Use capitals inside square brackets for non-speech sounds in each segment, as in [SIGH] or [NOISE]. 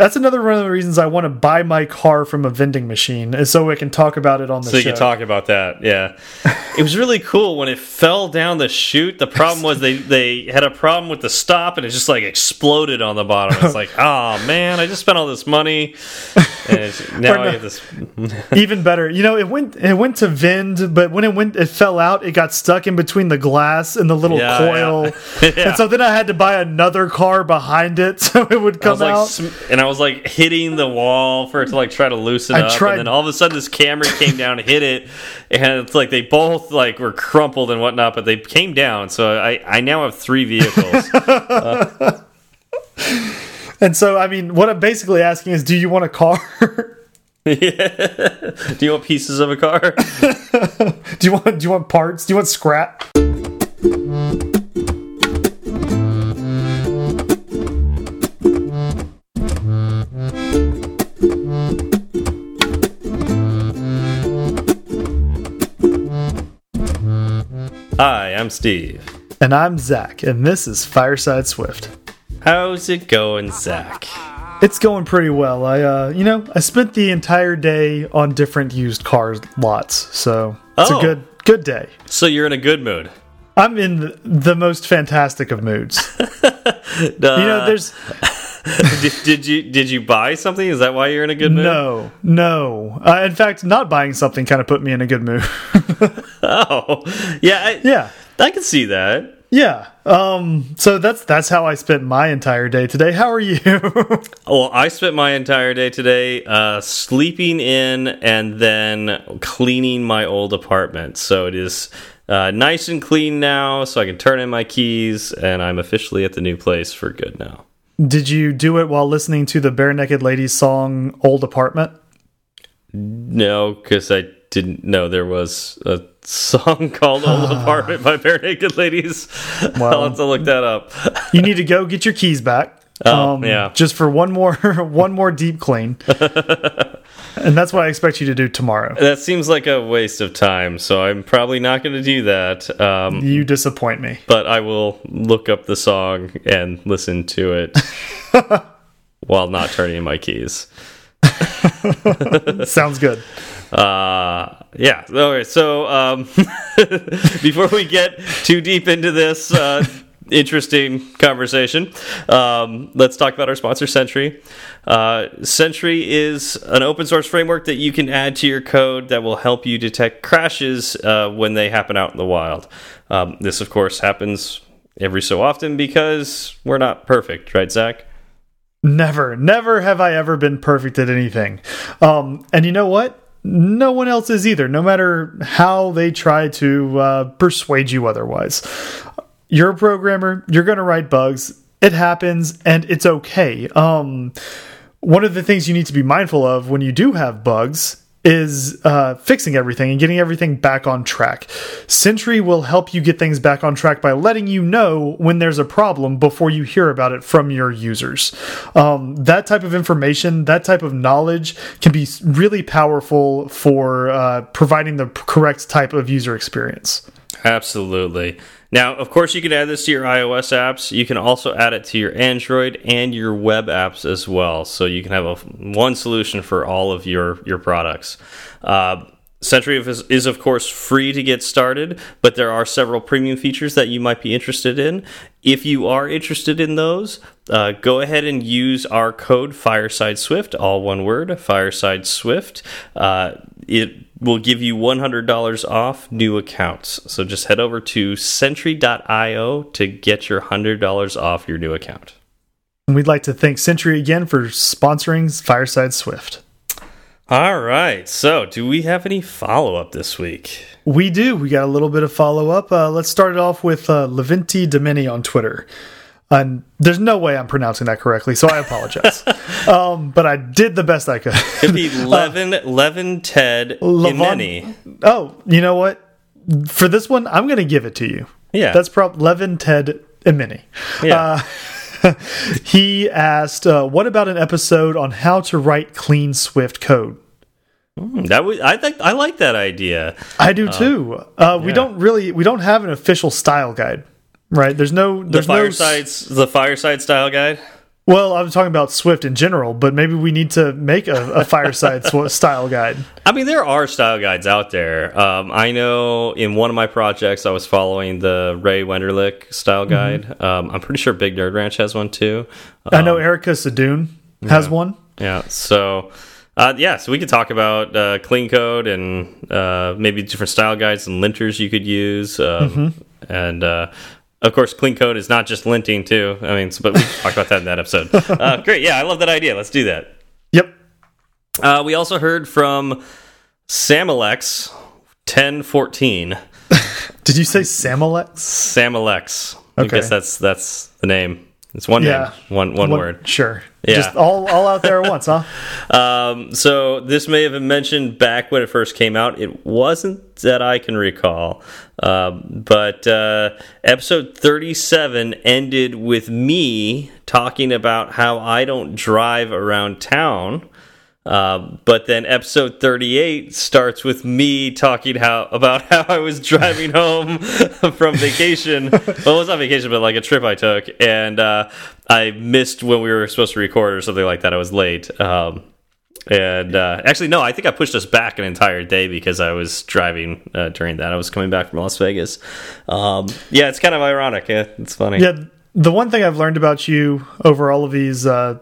That's another one of the reasons I want to buy my car from a vending machine, is so I can talk about it on the so show. you can talk about that. Yeah, it was really cool when it fell down the chute. The problem was they they had a problem with the stop, and it just like exploded on the bottom. It's like, [LAUGHS] oh man, I just spent all this money, and [LAUGHS] now Or I no. have this. [LAUGHS] Even better, you know, it went it went to vend, but when it went, it fell out. It got stuck in between the glass and the little Yeah, coil, yeah. Yeah. and so then I had to buy another car behind it so it would come was like, out. and I was like hitting the wall for it to like try to loosen I up, tried- and then all of a sudden this camera came down, and hit it, and it's like they both like were crumpled and whatnot, but they came down. So I I now have three vehicles. [LAUGHS] And so, I mean, what I'm basically asking is, do you want a car? [LAUGHS] Do you want pieces of a car? [LAUGHS] do you want do you want parts? Do you want scrap? Hi, I'm Steve. And I'm Zach, and this is Fireside Swift. How's it going, Zach? It's going pretty well. I, uh, you know, I spent the entire day on different used car lots, so it's Oh. a good good day. So you're in a good mood. I'm in the, most fantastic of moods. [LAUGHS] Uh, you know, there's [LAUGHS] did, did you did you buy something? Is that why you're in a good mood? no, no. Uh, in fact, not buying something kind of put me in a good mood. [LAUGHS] Oh, yeah, I, yeah. I can see that. Yeah. Um so that's that's how I spent my entire day today. How are you? [LAUGHS] Well, I spent my entire day today uh, sleeping in and then cleaning my old apartment. So it is uh, nice and clean now, so I can turn in my keys, and I'm officially at the new place for good now. Did you do it while listening to the Barenaked Ladies song Old Apartment? No, because I didn't know there was a song [LAUGHS] called "Old [SIGHS] Apartment" by Barenaked Ladies. [LAUGHS] Well, I'll have to look that up. You need to go get your keys back. Oh, yeah. Just for one more [LAUGHS] one more deep clean. [LAUGHS] and that's what I expect you to do tomorrow. That seems like a waste of time, so I'm probably not going to do that. Um, You disappoint me. but I will look up the song and listen to it [LAUGHS] while not turning my keys. Sounds good. Uh, yeah. Okay. So um, before we get too deep into this uh, interesting conversation, um, let's talk about our sponsor, Sentry. Uh, Sentry is an open source framework that you can add to your code that will help you detect crashes uh, when they happen out in the wild. Um, this, of course, happens every so often because we're not perfect, right, Zach? Never, never have I ever been perfect at anything. Um, and you know what? No one else is either, no matter how they try to uh, persuade you otherwise. You're a programmer, you're going to write bugs. It happens, and it's okay. Um, one of the things you need to be mindful of when you do have bugs is uh, fixing everything and getting everything back on track. Sentry will help you get things back on track by letting you know when there's a problem before you hear about it from your users. Um, that type of information, that type of knowledge can be really powerful for uh, providing the correct type of user experience. Absolutely. Now, of course, you can add this to your iOS apps. You can also add it to your Android and your web apps as well. So you can have a one solution for all of your your products. Uh, Sentry is, is, of course, free to get started, but there are several premium features that you might be interested in. If you are interested in those, uh, go ahead and use our code Fireside Swift, all one word, Fireside Swift. Uh, it will give you $100 off new accounts. So just head over to sentry.io to get your $100 off your new account. And we'd like to thank Sentry again for sponsoring Fireside Swift. All right. So, do we have any follow up this week? We do. We got a little bit of follow up. Uh, let's start it off with uh, Levinti Domini on Twitter. And there's no way I'm pronouncing that correctly, so I apologize. [LAUGHS] um, but I did the best I could. It'd be [LAUGHS] Levin, Levin, Ted, Imeni. Oh, you know what? For this one, I'm going to give it to you. Yeah. That's probably Levin, Ted, Imeni. Yeah. Uh, [LAUGHS] he asked, uh, "What about an episode on how to write clean Swift code?" That would I think I like that idea. I do too. Uh, We don't really we don't have an official style guide, right? There's no The there's no the fireside style guide. Well, I'm talking about Swift in general, but maybe we need to make a, a fireside [LAUGHS] style guide. I mean, there are style guides out there. Um, I know in one of my projects, I was following the Ray Wenderlich style Mm-hmm. guide. Mm -hmm. um, I'm pretty sure Big Nerd Ranch has one too. Um, I know Erica Sadun has yeah. one. Yeah. So, uh, yeah, so we could talk about uh, clean code and uh, maybe different style guides and linters you could use. Um, Mm-hmm. And uh, of course, clean code is not just linting too. I mean, but we talked about that in that episode. [LAUGHS] Uh, great. Yeah, I love that idea. Let's do that. Yep. Uh, we also heard from Samalex 1014. [LAUGHS] Did you say Samalex? Samalex. I Okay. guess that's that's the name. It's one Yeah. name, one one word. Sure. Yeah. Just all, all out there at once, huh? [LAUGHS] Um, so this may have been mentioned back when it first came out. It wasn't that I can recall, um, but uh, episode thirty-seven ended with me talking about how I don't drive around town. Uh, but then episode 38 starts with me talking how about [LAUGHS] how I was driving home [LAUGHS] from vacation. well, it was not vacation, but like a trip I took, and uh, I missed when we were supposed to record or something like that. I was late. Um, and uh, actually, no, I think I pushed us back an entire day because I was driving uh, during that. I was coming back from Las Vegas. Um, yeah, it's kind of ironic. Yeah, it's funny. Yeah. The one thing I've learned about you over all of these uh,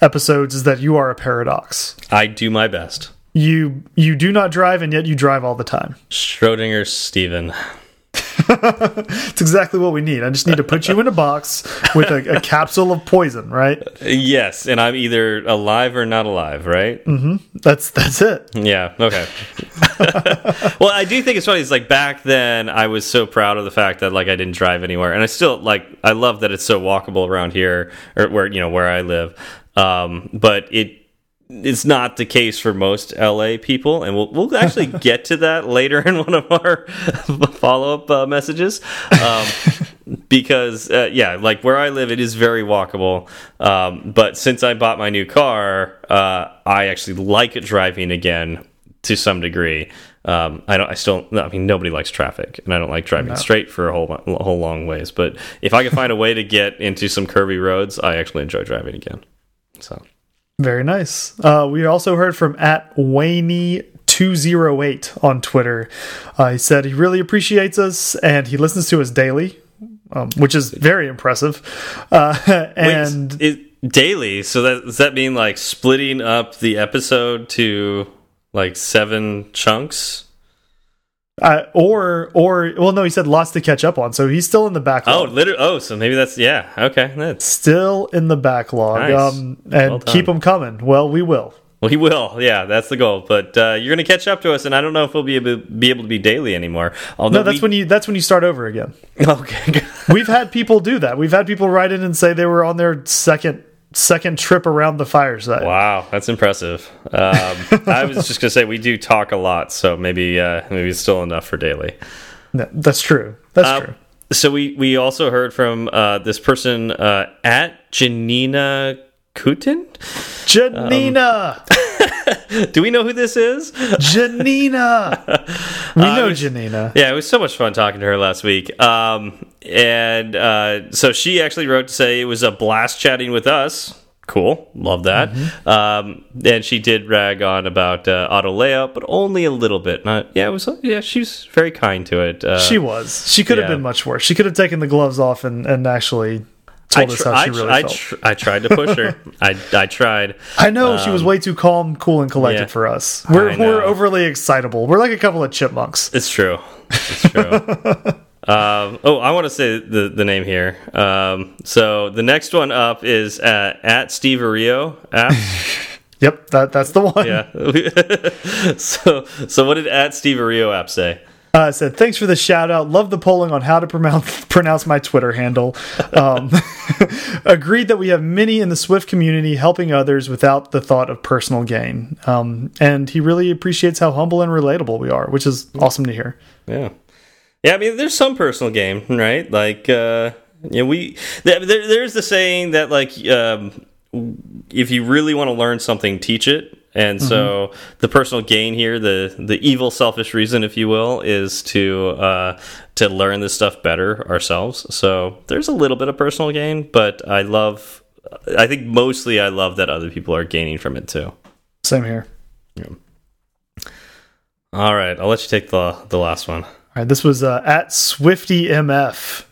episodes is that you are a paradox. I do my best. You you do not drive and yet you drive all the time. Schrodinger's Steven. [LAUGHS] It's exactly what we need. I just need to put you in a box with a, a capsule of poison, right? Yes, and I'm either alive or not alive, right? Mm-hmm. That's that's it. Yeah. Okay. [LAUGHS] well, I do think it's funny. It's like back then, I was so proud of the fact that like I didn't drive anywhere, and I still like I love that it's so walkable around here or where you know where I live. Um, but it it's not the case for most LA people, and we'll we'll actually [LAUGHS] get to that later in one of our [LAUGHS] follow up uh, messages. Um, because uh, yeah, like where I live, it is very walkable. Um, but since I bought my new car, uh, I actually like driving again to some degree. Um, I don't. I still. I mean, nobody likes traffic, and I don't like driving No. straight for a whole a whole long ways. But if I can find a way to get into some curvy roads, I actually enjoy driving again. So Very nice. Uh, we also heard from at Wayne. 208 on Twitter. Uh, he said he really appreciates us and he listens to us daily, um, which is very impressive. Uh, [LAUGHS] and Wait, it, daily. So that does that mean like splitting up the episode to like seven chunks? Uh, or or well, no, he said lots to catch up on, so he's still in the backlog Oh, literally. Oh, so maybe that's yeah. Okay, that's Still in the backlog, Nice. um, and Well keep them coming. Well, we will. well, he will. Yeah, that's the goal. But uh, you're going to catch up to us, and I don't know if we'll be able, be able to be daily anymore. Although No, that's we, when you that's when you start over again. [LAUGHS] okay. We've had people do that. We've had people write in and say they were on their second second trip around the fireside. Wow, that's impressive. Um, [LAUGHS] I was just gonna say we do talk a lot, so maybe uh, maybe it's still enough for daily. No, that's true. That's Um, true. So we we also heard from uh, this person uh, at Janina Kutin. Janina, [LAUGHS] Do we know who this is? Janina. [LAUGHS] We know Uh, Janina. Yeah, it was so much fun talking to her last week. Um, and uh, so she actually wrote to say it was a blast chatting with us. Cool, love that. Um, and she did rag on about uh, auto layout, but only a little bit. Not yeah, it was yeah. She was very kind to it. Uh, She was. She could have yeah. been much worse. She could have taken the gloves off and, and actually I, told us tr how she I, really I, felt. tr I tried to push her. [LAUGHS] I I tried. I know she was way too calm, cool, and collected Um, yeah. for us. We're we're overly excitable. We're like a couple of chipmunks. It's true. It's true. [LAUGHS] um, oh, I want to say the the name here. Um, so the next one up is at, at Steve Ario app. [LAUGHS] Yep, that that's the one. yeah. so so what did at Steve Ario app say? Uh, said thanks for the shout out. Love the polling on how to pronounce [LAUGHS] pronounce my Twitter handle. Um, [LAUGHS] agreed that we have many in the Swift community helping others without the thought of personal gain. Um, and he really appreciates how humble and relatable we are, which is awesome to hear. Yeah. Yeah, I mean, there's some personal game, right? Like, uh, know, we there- there's the saying that like, um, if you really want to learn something, teach it. And so the personal gain here, the the evil, selfish reason, if you will, is to uh, to learn this stuff better ourselves. So there's a little bit of personal gain, but I love I think mostly I love that other people are gaining from it too. Same here. Yeah. All right, I'll let you take the the last one. All right, this was uh, at Swifty MF.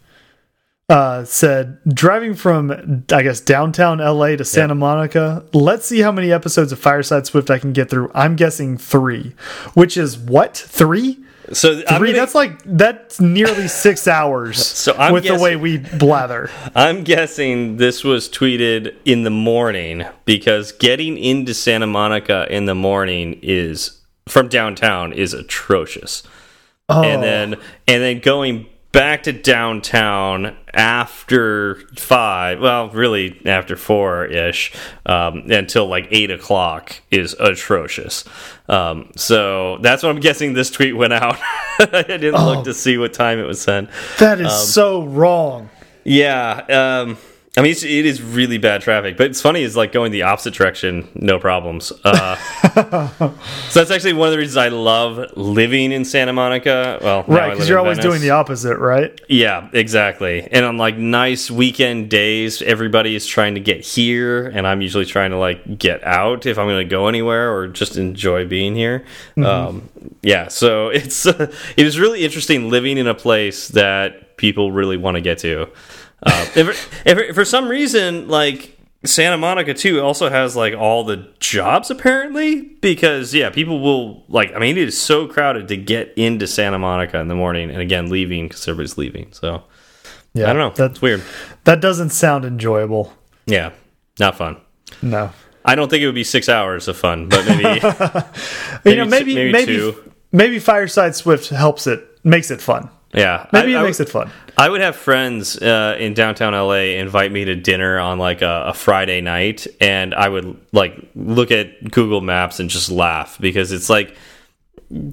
Uh, said driving from I guess downtown LA to Santa Monica. Let's see how many episodes of Fireside Swift I can get through. I'm guessing three, which is what three? So Three. gonna- That's like that's nearly [LAUGHS] six hours. So I'm with the way we blather. I'm guessing this was tweeted in the morning because getting into Santa Monica in the morning is from downtown is atrocious. Oh, And then and then going back to downtown after five, well, really after four ish, um, until like eight o'clock is atrocious. Um, so that's what I'm guessing this tweet went out. [LAUGHS] I didn't Oh. look to see what time it was sent. that is um, so wrong. Yeah, um, I mean, it's, it is really bad traffic, but it's funny is like going the opposite direction, no problems. Uh, [LAUGHS] so that's actually one of the reasons I love living in Santa Monica. Well, Right, because you're always Venice. doing the opposite, right? Yeah, exactly. And on like nice weekend days, everybody is trying to get here, and I'm usually trying to like get out if I'm going to go anywhere or just enjoy being here. Um, yeah, so [LAUGHS] it's it is really interesting living in a place that people really want to get to. Uh, if, if, for some reason, like Santa Monica too also has like all the jobs apparently because yeah people will like I mean it is so crowded to get into Santa Monica in the morning and again leaving because everybody's leaving so Yeah, I don't know. that's weird. that doesn't sound enjoyable. yeah not fun. No, I don't think it would be six hours of fun but maybe [LAUGHS] you know, maybe maybe maybe maybe Fireside Swift helps it, makes it fun. Yeah Maybe I- it I makes it fun. I would have friends uh, in downtown LA invite me to dinner on like a, a Friday night, and I would like look at Google Maps and just laugh because it's like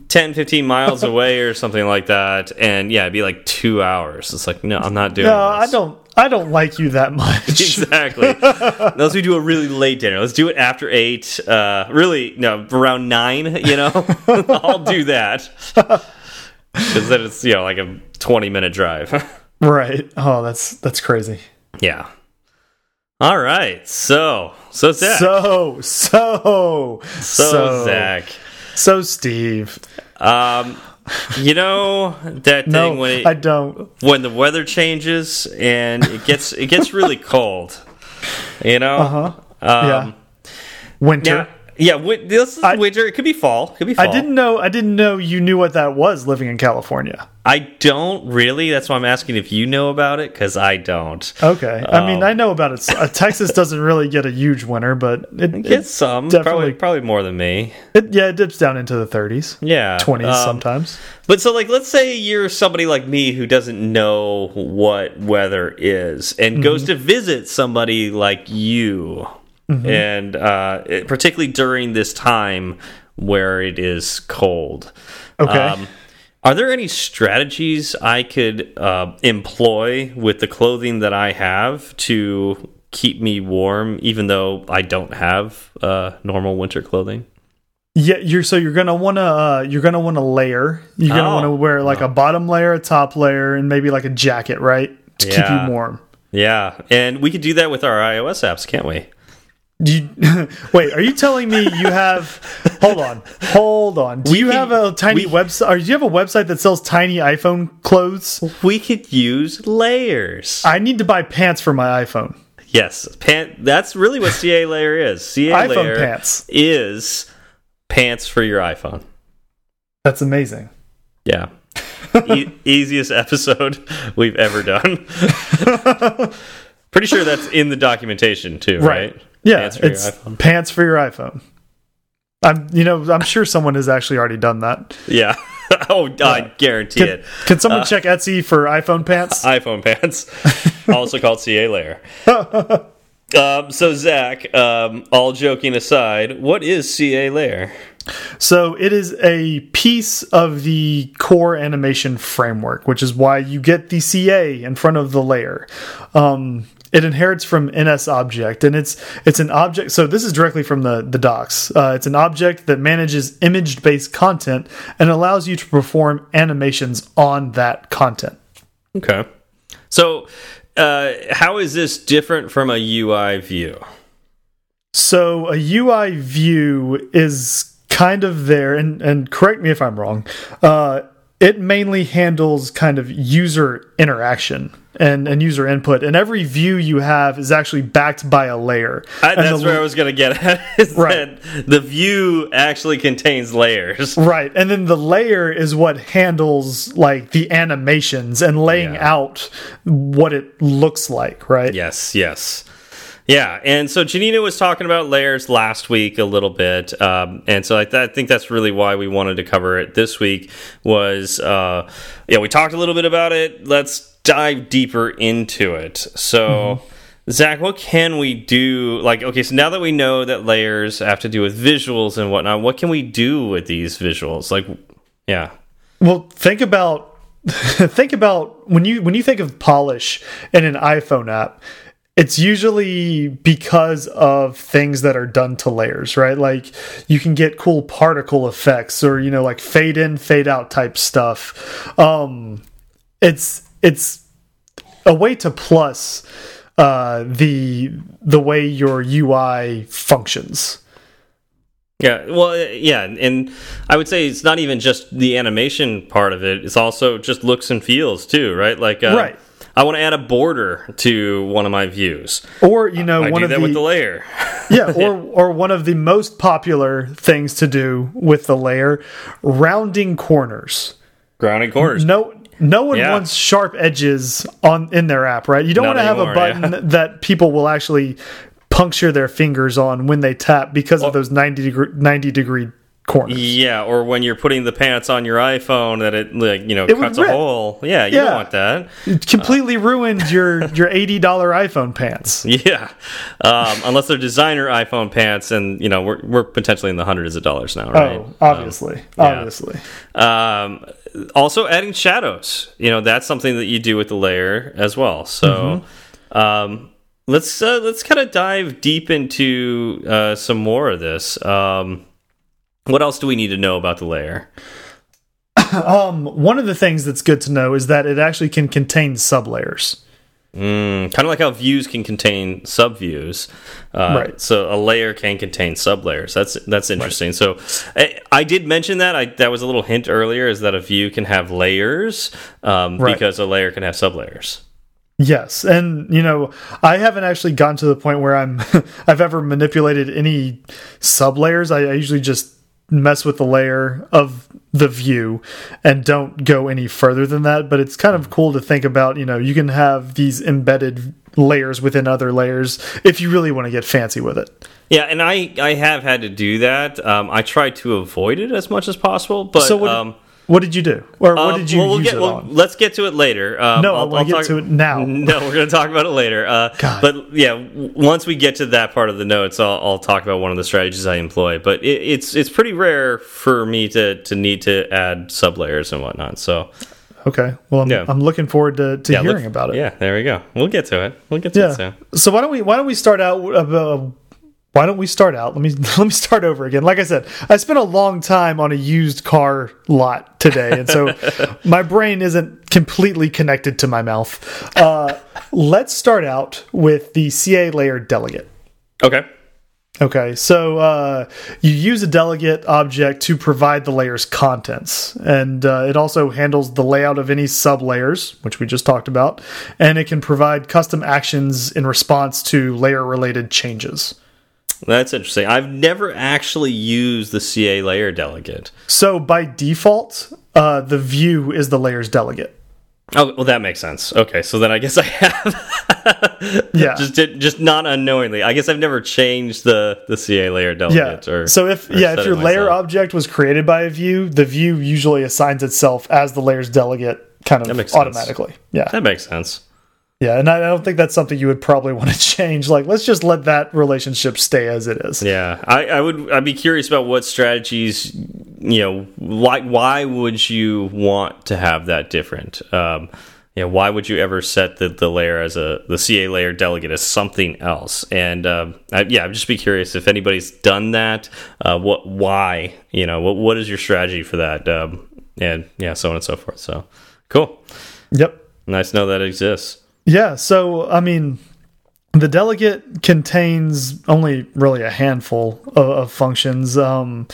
10, 15 miles [LAUGHS] away or something like that. And yeah, it'd be like two hours. It's like, no, I'm not doing No, I don't. I don't like you that much. [LAUGHS] [LAUGHS] Exactly. Unless we do a really late dinner. Let's do it after eight. Uh, really, no, around nine, you know? I'll do that. Because then it's, you know, like a 20 minute drive. [LAUGHS] right. Oh, that's that's crazy. Yeah. All right. So, so Zach. So so So, Zach. So Steve. Um, you know that thing No, when it, I don't. when the weather changes and it gets it gets really cold. You know. Uh huh. Um, yeah. Winter. Yeah. Yeah. This is I- winter. It could be fall. It could be fall. I didn't know. I didn't know you knew what that was living in California. I don't really. That's why I'm asking if you know about it because I don't. Okay. I mean, Oh. I know about it. Uh, Texas [LAUGHS] doesn't really get a huge winter, but it, it, some. definitely- Probably probably more than me. it yeah, it dips down into the 30s, Yeah. 20s um, sometimes. But so, like, let's say you're somebody like me who doesn't know what weather is and goes to visit somebody like you, and uh, it- particularly during this time where it is cold. Okay. are there any strategies I could uh, employ with the clothing that I have to keep me warm, even though I don't have uh, normal winter clothing? Yeah, you're so you're gonna wanna uh, you're gonna wanna layer. You're gonna Oh. wanna wear like a bottom layer, a top layer, and maybe like a jacket, right, to keep you warm. Yeah, and we could do that with our iOS apps, can't we? You, [LAUGHS] wait, are you telling me you have? hold on, hold on. Do We you can- have a tiny we- website? Or do you have a website that sells tiny iPhone clothes? We could use layers. I need to buy pants for my iPhone. yes, pant. That's really what CA layer is. CA [LAUGHS] iPhone layer pants. is pants for your iPhone. That's amazing. Yeah. e [LAUGHS] easiest episode we've ever done. Pretty sure that's in the documentation too, right? Yeah, Pants for your it's iPhone. pants for your iPhone. I'm, you know, I'm sure someone has actually already done that. Yeah. [LAUGHS] oh, I guarantee Can, it. can someone Uh, check Etsy for iPhone pants? [LAUGHS] iPhone pants, [LAUGHS] also called CA layer. um, so Zach, um, all joking aside, what is CA layer? So it is a piece of the core animation framework, which is why you get the CA in front of the layer. Um, it inherits from NS object, and it's it's an object. So this is directly from the the docs. Uh, it's an object that manages image based content and allows you to perform animations on that content. Okay. So uh, how is this different from a UI view? So a UI view is kind of there, and and correct me if I'm wrong. Uh, it mainly handles kind of user interaction and, and user input, and every view you have is actually backed by a layer. I, that's the- where I was going to get at. [LAUGHS] Is Right. that the view actually contains layers. Right, and then the layer is what handles like the animations and laying Yeah. out what it looks like, right? Yes, yes. Yeah, and so Janina was talking about layers last week a little bit, um, and so I, th I think that's really why we wanted to cover it this week. Was uh, yeah, we talked a little bit about it. Let's dive deeper into it. So, Zach, what can we do? Like, okay, so now that we know that layers have to do with visuals and whatnot, what can we do with these visuals? Like, yeah, Well, think about [LAUGHS] think about when you when you think of polish in an iPhone app, it's usually because of things that are done to layers, right? Like you can get cool particle effects or you know like fade in, fade out type stuff. Um it's it's a way to plus uh the the way your UI functions. Yeah, well, yeah, and I would say it's not even just the animation part of it; it's also just looks and feels too, right? Like, uh, Right. I want to add a border to one of my views. Or you know I one do of that the, with the layer. yeah, [LAUGHS] or or one of the most popular things to do with the layer, rounding corners. Grounding corners. No no one Yeah. wants sharp edges on in their app, right? You don't Not want to have a button yeah. that people will actually puncture their fingers on when they tap because of those 90 degree 90 degree corners. Yeah, or when you're putting the pants on your iPhone, that it like you know It cuts a hole. Yeah, you Yeah. don't want that. It completely ruined your [LAUGHS] your $80 iPhone pants. [LAUGHS] Yeah, um, unless they're designer iPhone pants, and you know we're we're potentially in the hundreds of dollars now, right? Oh, obviously. obviously. Um, also, adding shadows. You know, that's something that you do with the layer as well. So, um, let's uh, let's kind of dive deep into uh, some more of this. Um, what else do we need to know about the layer? [COUGHS] Um one of the things that's good to know is that it actually can contain sublayers. Mm, kind of like how views can contain subviews, uh, Right. So a layer can contain sublayers. That's that's interesting. So I, I did mention that. I that was a little hint earlier. Is that a view can have layers um, Right. because a layer can have sublayers. Yes, and you know, I haven't actually gotten to the point where I'm [LAUGHS] I've ever manipulated any sublayers. I, I usually just mess with the layer of the view and don't go any further than that, but it's kind of cool to think about, you know, you can have these embedded layers within other layers if you really want to get fancy with it. Yeah, and I I have had to do that. Um, I try to avoid it as much as possible, but So what, um, what did you do? Or what um, did you well, we'll use get, it well, on? Let's get to it later. Um, No, I I'll- I'll get talk- to it now. [LAUGHS] No, we're going to talk about it later. Uh, God. but yeah, once we get to that part of the notes, I'll, I'll talk about one of the strategies I employ. But it, it's it's pretty rare for me to to need to add sublayers and whatnot. So Okay. Well, I'm, Yeah. I'm looking forward to, to yeah, hearing look- about it. Yeah, there we go. We'll get to it. We'll get to it Yeah. soon. So why don't we why don't we start out uh, why don't we start out? Let me [LAUGHS] let me start over again. Like I said, I spent a long time on a used car lot today, and so [LAUGHS] my brain isn't completely connected to my mouth. Uh, let's start out with the CA layer delegate. Okay. Okay, so uh, you use a delegate object to provide the layer's contents, and uh, it also handles the layout of any sublayers, which we just talked about, and it can provide custom actions in response to layer-related changes. That's interesting. I've never actually used the CA layer delegate. So by default, uh, the view is the layer's delegate. Oh, well, that makes sense. Okay, so then I guess I have. [LAUGHS] Yeah. just did, just not unknowingly. I guess I've never changed the the CA layer Yeah. delegate. Or, so if yeah, if your layer object was created by a view, the view usually assigns itself as the layer's delegate, kind of makes sense. automatically. Yeah. that makes sense. Yeah, and I don't think that's something you would probably [LAUGHS] want to change. Like, let's just let that relationship stay as it is. Yeah, I, I would. I'd be curious about what strategies. You know, why why would you want to have that different? Um, you know, why would you ever set the, the layer as a the CA layer delegate as something else? And um, I, yeah, I'd just be curious if anybody's done that. Uh, what why? You know, what what is your strategy for that? Um, and yeah, so on and so forth. So cool. Yep. Nice to know that exists. Yeah, so I mean, the delegate contains only really a handful of, of functions. Um,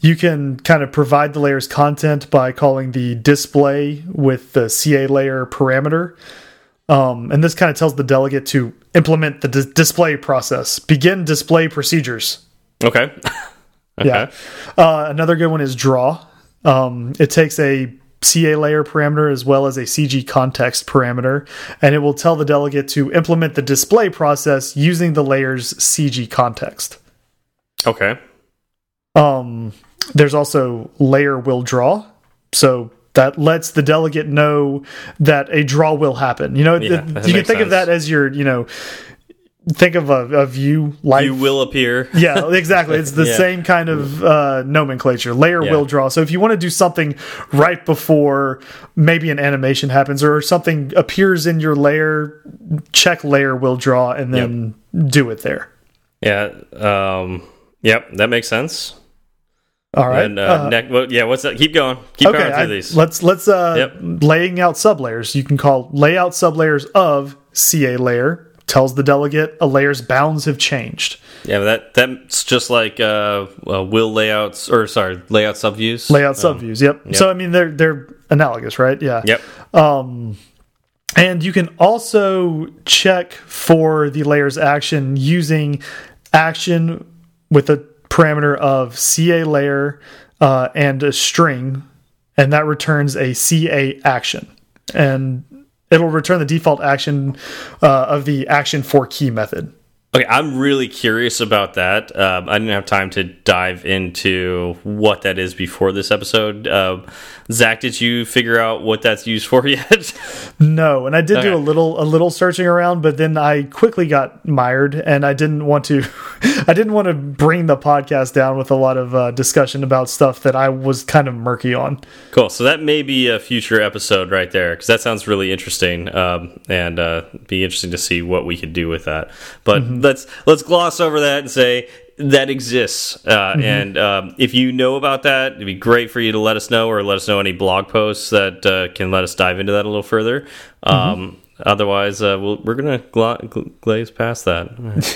you can kind of provide the layer's content by calling the display with the CA layer parameter. Um, and this kind of tells the delegate to implement the display process, begin display procedures. Okay. [LAUGHS] okay. Yeah. Uh, another good one is draw. Um, it takes a CA layer parameter as well as a CG context parameter, and it will tell the delegate to implement the display process using the layer's CG context. Okay. Um, there's also layer will draw. So that lets the delegate know that a draw will happen. You know, yeah, you can think sense. of that as your, you know, think of a, a view like you will appear [LAUGHS] yeah exactly it's the [LAUGHS] yeah. same kind of uh, nomenclature layer yeah. will draw so if you want to do something right before maybe an animation happens or something appears in your layer check layer will draw and then yep. do it there yeah um yep that makes sense all right. And, uh, uh, neck, well, yeah. What's that? Keep going. Keep okay, going through I, these. Let's let's uh, yep. laying out sublayers. You can call layout sublayers of CA layer tells the delegate a layer's bounds have changed. Yeah, that that's just like uh, uh, will layouts or sorry layout subviews. Layout um, subviews. Yep. yep. So I mean they're they're analogous, right? Yeah. Yep. Um, and you can also check for the layer's action using action with a parameter of CA layer uh, and a string, and that returns a CA action. And it'll return the default action uh, of the action for key method. Okay, I'm really curious about that. Um, I didn't have time to dive into what that is before this episode. Uh, Zach, did you figure out what that's used for [LAUGHS] yet? no, and I did okay. do a little a little searching around, but then I quickly got mired, and I didn't want to [LAUGHS] I didn't want to bring the podcast down with a lot of uh, discussion about stuff that I was kind of murky on. Cool. So that may be a future episode right there because that sounds really interesting, um, and uh, be interesting to see what we could do with that. But mm -hmm. Let's let's gloss over that and say that exists. Uh, mm -hmm. And um, if you know about that, it'd be great for you to let us know or let us know any blog posts that uh, can let us dive into that a little further. Um, mm -hmm. Otherwise, uh, we we are going to gla glaze past that.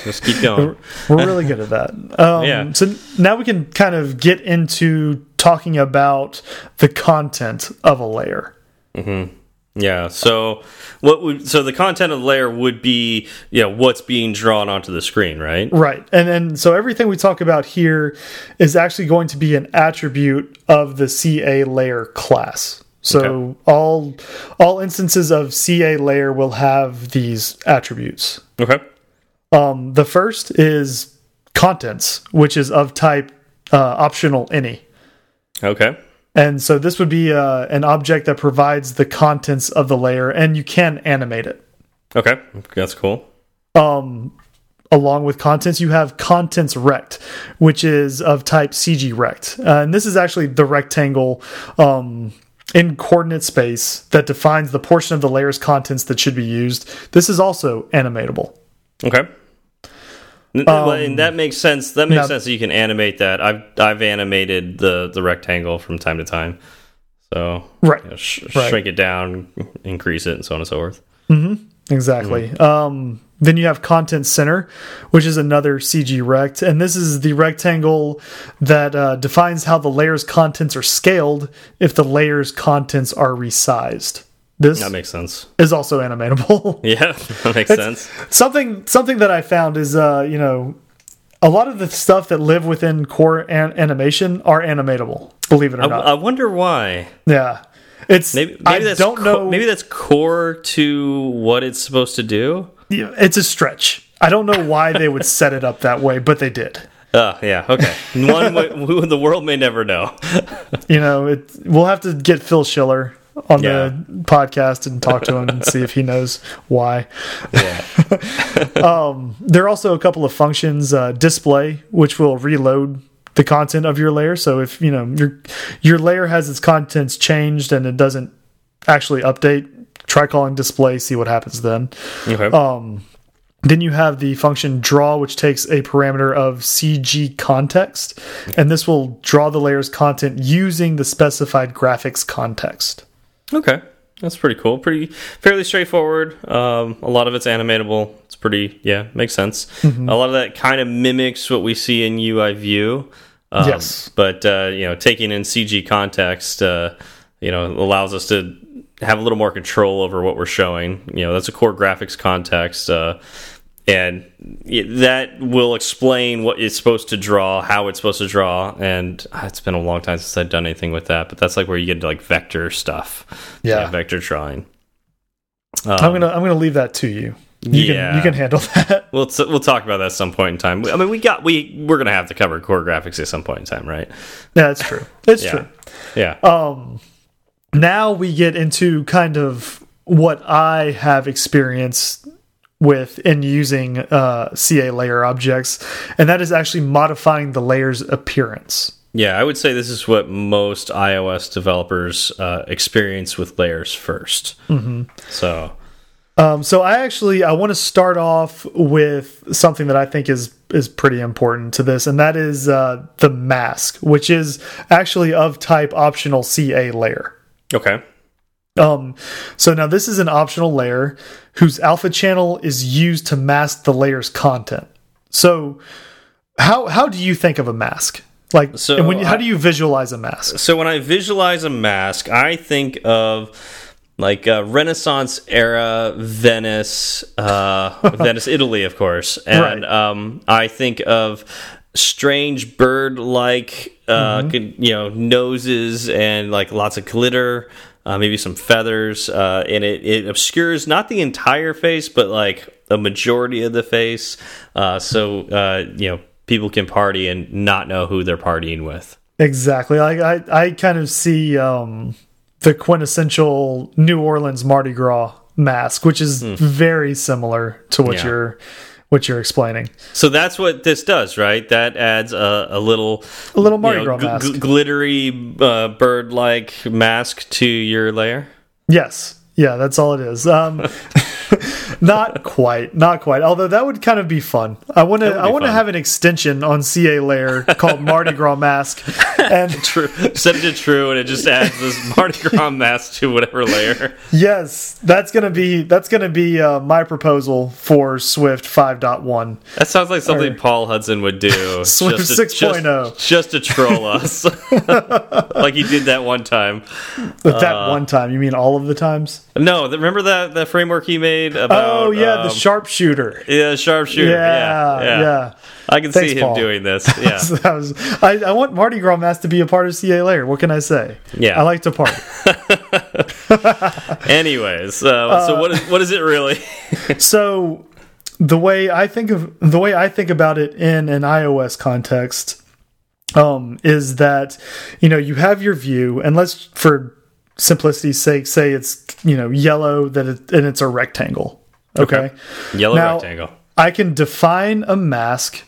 Just keep [LAUGHS] going. we're really good at that. [LAUGHS] Um, yeah. So now we can kind of get into talking about the content of a layer. Mm -hmm. Yeah. So what would so the content of the layer would be you know what's being drawn onto the screen, right? Right. And then so everything we talk about here is actually going to be an attribute of the CA layer class. So okay. all all instances of CA layer will have these attributes. Okay. Um, the first is contents, which is of type uh, optional any. Okay. And so this would be uh, an object that provides the contents of the layer, and you can animate it. Okay, that's cool. Um, along with contents, you have contents rect, which is of type CG rect, uh, and this is actually the rectangle um, in coordinate space that defines the portion of the layer's contents that should be used. This is also animatable. Okay. Um, and that makes sense. That makes now, sense. That you can animate that. I've I've animated the the rectangle from time to time. So right, you know, sh right. shrink it down, increase it, and so on and so forth. Mm -hmm. Exactly. Mm -hmm. um, then you have content center, which is another CG rect, and this is the rectangle that uh, defines how the layer's contents are scaled if the layer's contents are resized. This that makes sense. Is also animatable. [LAUGHS] Yeah, that makes sense. Something something that I found is uh, you know, a lot of the stuff that live within core an animation are animatable. Believe it or I, not. I wonder why. Yeah. It's maybe, maybe I that's don't know. Maybe that's core to what it's supposed to do. Yeah, it's a stretch. I don't know why they would set it up that way, but they did. Oh [LAUGHS] yeah, okay. One who [LAUGHS] the world may never know. you know, it, we'll have to get Phil Schiller on yeah. the podcast and talk to him and see if he [LAUGHS] knows why. Yeah. [LAUGHS] um, there are also a couple of functions, uh, display, which will reload the content of your layer. So if you know your your layer has its contents changed and it doesn't actually update, try calling display, see what happens then. Okay. Um, then you have the function draw, which takes a parameter of CG context, and this will draw the layer's content using the specified graphics context. Okay. That's pretty cool. Pretty fairly straightforward. Um, a lot of it's animatable. It's pretty yeah, makes sense. Mm -hmm. A lot of that kind of mimics what we see in UI view. Um, yes, but uh, you know, taking in CG context, uh, you know, allows us to have a little more control over what we're showing. You know, that's a core graphics context. Uh, and that will explain what it's supposed to draw, how it's supposed to draw, and ah, it's been a long time since I've done anything with that. But that's like where you get into like vector stuff, yeah, vector drawing. Um, I'm gonna I'm gonna leave that to you. You yeah, can, you can handle [LAUGHS] that. We'll we'll talk about that at some point in time. I mean, we got we we're gonna have to cover core graphics at some point in time, right? Yeah, that's true. It's yeah. true. Yeah. Um, now we get into kind of what I have experienced with in using uh, CA layer objects, and that is actually modifying the layer's appearance. Yeah, I would say this is what most iOS developers uh, experience with layers 1st mm -hmm. So, um, so I actually I want to start off with something that I think is is pretty important to this, and that is uh, the mask, which is actually of type optional CA layer. Okay. Um, so now this is an optional layer whose alpha channel is used to mask the layer's content. So how how do you think of a mask? Like, so when, how do you visualize a mask? So when I visualize a mask, I think of like uh, Renaissance era Venice, uh, [LAUGHS] Venice, Italy, of course, and right. um, I think of strange bird-like, uh, mm -hmm. you know, noses and like lots of glitter uh, maybe some feathers, uh, and it, it obscures not the entire face, but like a majority of the face. Uh, so uh, you know people can party and not know who they're partying with. Exactly. I I, I kind of see um, the quintessential New Orleans Mardi Gras mask, which is mm. very similar to what yeah. you're what you're explaining. So that's what this does, right? That adds a, a little a little Mardi you know, Gras mask, glittery uh, bird like mask to your layer. Yes, yeah, that's all it is. Um, [LAUGHS] [LAUGHS] not quite, not quite. Although that would kind of be fun. I want to, I want to have an extension on CA layer called Mardi Gras mask, [LAUGHS] and true, set it to true, and it just adds this Mardi Gras mask to whatever layer. Yes, that's gonna be that's gonna be uh, my proposal for Swift 5.1. That sounds like something or, Paul Hudson would do. [LAUGHS] Swift 6.0, just, just, to troll us, like he did that one time. That uh, one time, you mean all of the times? No, remember that that framework he made about? Oh yeah, um, the sharpshooter. Yeah, sharpshooter. Yeah, yeah. yeah. I can Thanks, see him Paul. doing this. [LAUGHS] Yeah, that was. I, I, want Mardi Gras Mask to be a part of CA Layer. What can I say? Yeah, I like to party. [LAUGHS] Anyways, uh, so what is what is it really? [LAUGHS] so the way I think of the way I think about it in an iOS context um, is that you know you have your view, and let's for simplicity's sake say it's you know yellow that it, and it's a rectangle. Okay, okay. yellow now, rectangle. I can define a mask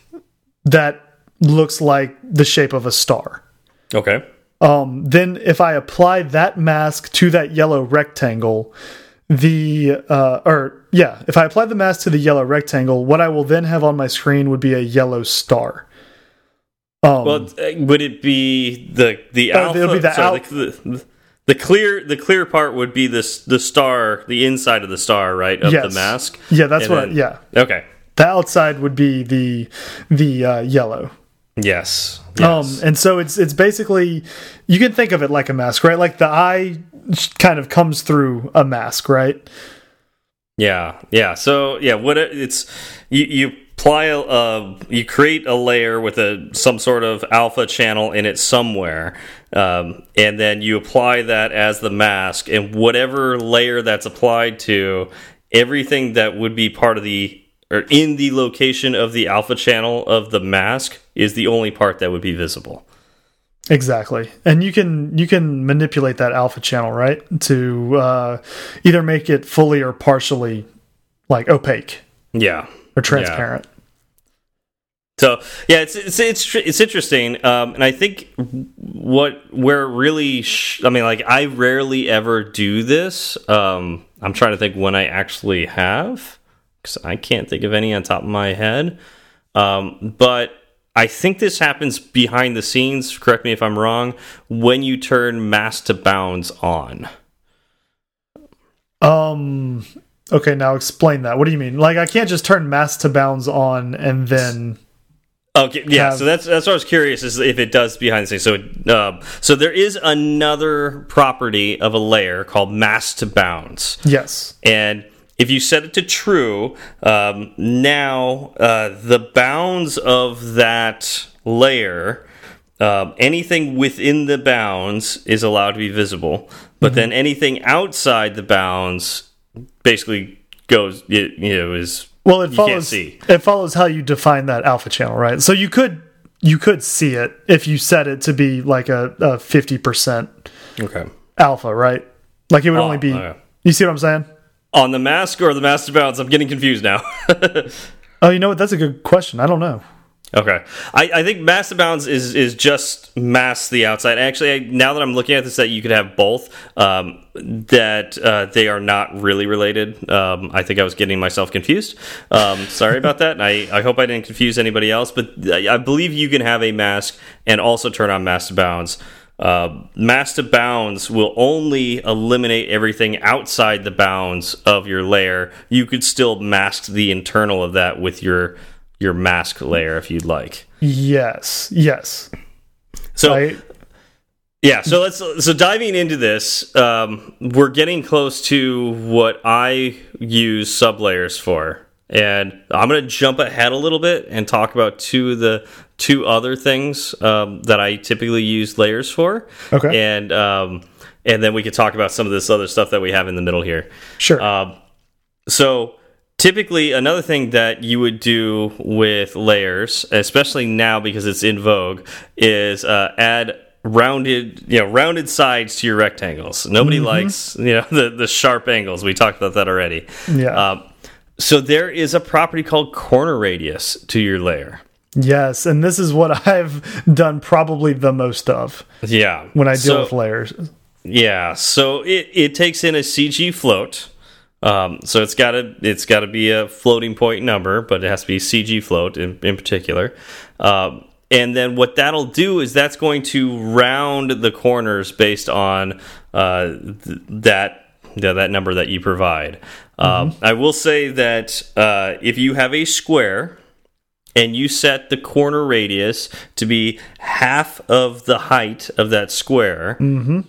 that looks like the shape of a star. Okay. Um, then if I apply that mask to that yellow rectangle, the uh, or yeah, if I apply the mask to the yellow rectangle, what I will then have on my screen would be a yellow star. Um, well, uh, would it be the the uh. It'll be the, sorry, al the, the clear the clear part would be this the star, the inside of the star, right, of yes. the mask. Yeah, that's and what. Then, yeah. Okay. The outside would be the the uh, yellow. Yes. yes. Um, and so it's it's basically you can think of it like a mask, right? Like the eye kind of comes through a mask, right? Yeah. Yeah. So yeah, what it, it's you you apply a, uh, you create a layer with a some sort of alpha channel in it somewhere um, and then you apply that as the mask and whatever layer that's applied to everything that would be part of the or in the location of the alpha channel of the mask is the only part that would be visible. Exactly. And you can you can manipulate that alpha channel right to uh, either make it fully or partially like opaque. Yeah or transparent. Yeah. So yeah, it's it's it's it's interesting, um, and I think what where really, I mean, like I rarely ever do this. Um, I'm trying to think when I actually have, because I can't think of any on top of my head. Um, but I think this happens behind the scenes. Correct me if I'm wrong. When you turn masks to bounds on. Um. Okay, now explain that. What do you mean? Like, I can't just turn masks to bounds on and then. Okay, yeah. have- so that's that's what I was curious is if it does behind the scenes. So, it, um, so there is another property of a layer called masks to bounds. Yes. And if you set it to true, um, now uh, the bounds of that layer, um, anything within the bounds is allowed to be visible, but then anything outside the bounds basically goes, it, you know, is Well, it follows. see. It follows how you define that alpha channel, right? So you could you could see it if you set it to be like a fifty percent Okay. alpha, right? Like it would only oh, be. okay. You see what I'm saying? On the mask or the mask balance I'm getting confused now. [LAUGHS] Oh, you know what? That's a good question. I don't know. Okay, I, I think masks to bounds is is just mass the outside. Actually, I, now that I'm looking at this, that you could have both. Um, that uh, they are not really related. Um, I think I was getting myself confused. Um, sorry about that. I I hope I didn't confuse anybody else. But I, I believe you can have a mask and also turn on masks to bounds. Uh, masks to bounds will only eliminate everything outside the bounds of your layer. You could still mask the internal of that with your your mask layer if you'd like. Yes. Yes. So I, yeah, so let's so diving into this, um, we're getting close to what I use sublayers for, and I'm going to jump ahead a little bit and talk about two of the two other things um, that I typically use layers for. Okay. and um, and then we could talk about some of this other stuff that we have in the middle here. sure. Um, so typically another thing that you would do with layers especially now because it's in vogue is uh, add rounded you know rounded sides to your rectangles nobody likes you know [LAUGHS] the, the sharp angles we talked about that already yeah. um, so there is a property called corner radius to your layer yes. And this is what [LAUGHS] I've done probably the most of yeah when I deal So- with layers. Yeah, so it, it takes in a CG float. Um, so it's got to it's got to be a floating point number, but it has to be CG float in, in particular. Um, and then what that'll do is that's going to round the corners based on uh, th that yeah, that number that you provide. Um, I will say that uh, if you have a square and you set the corner radius to be half of the height of that square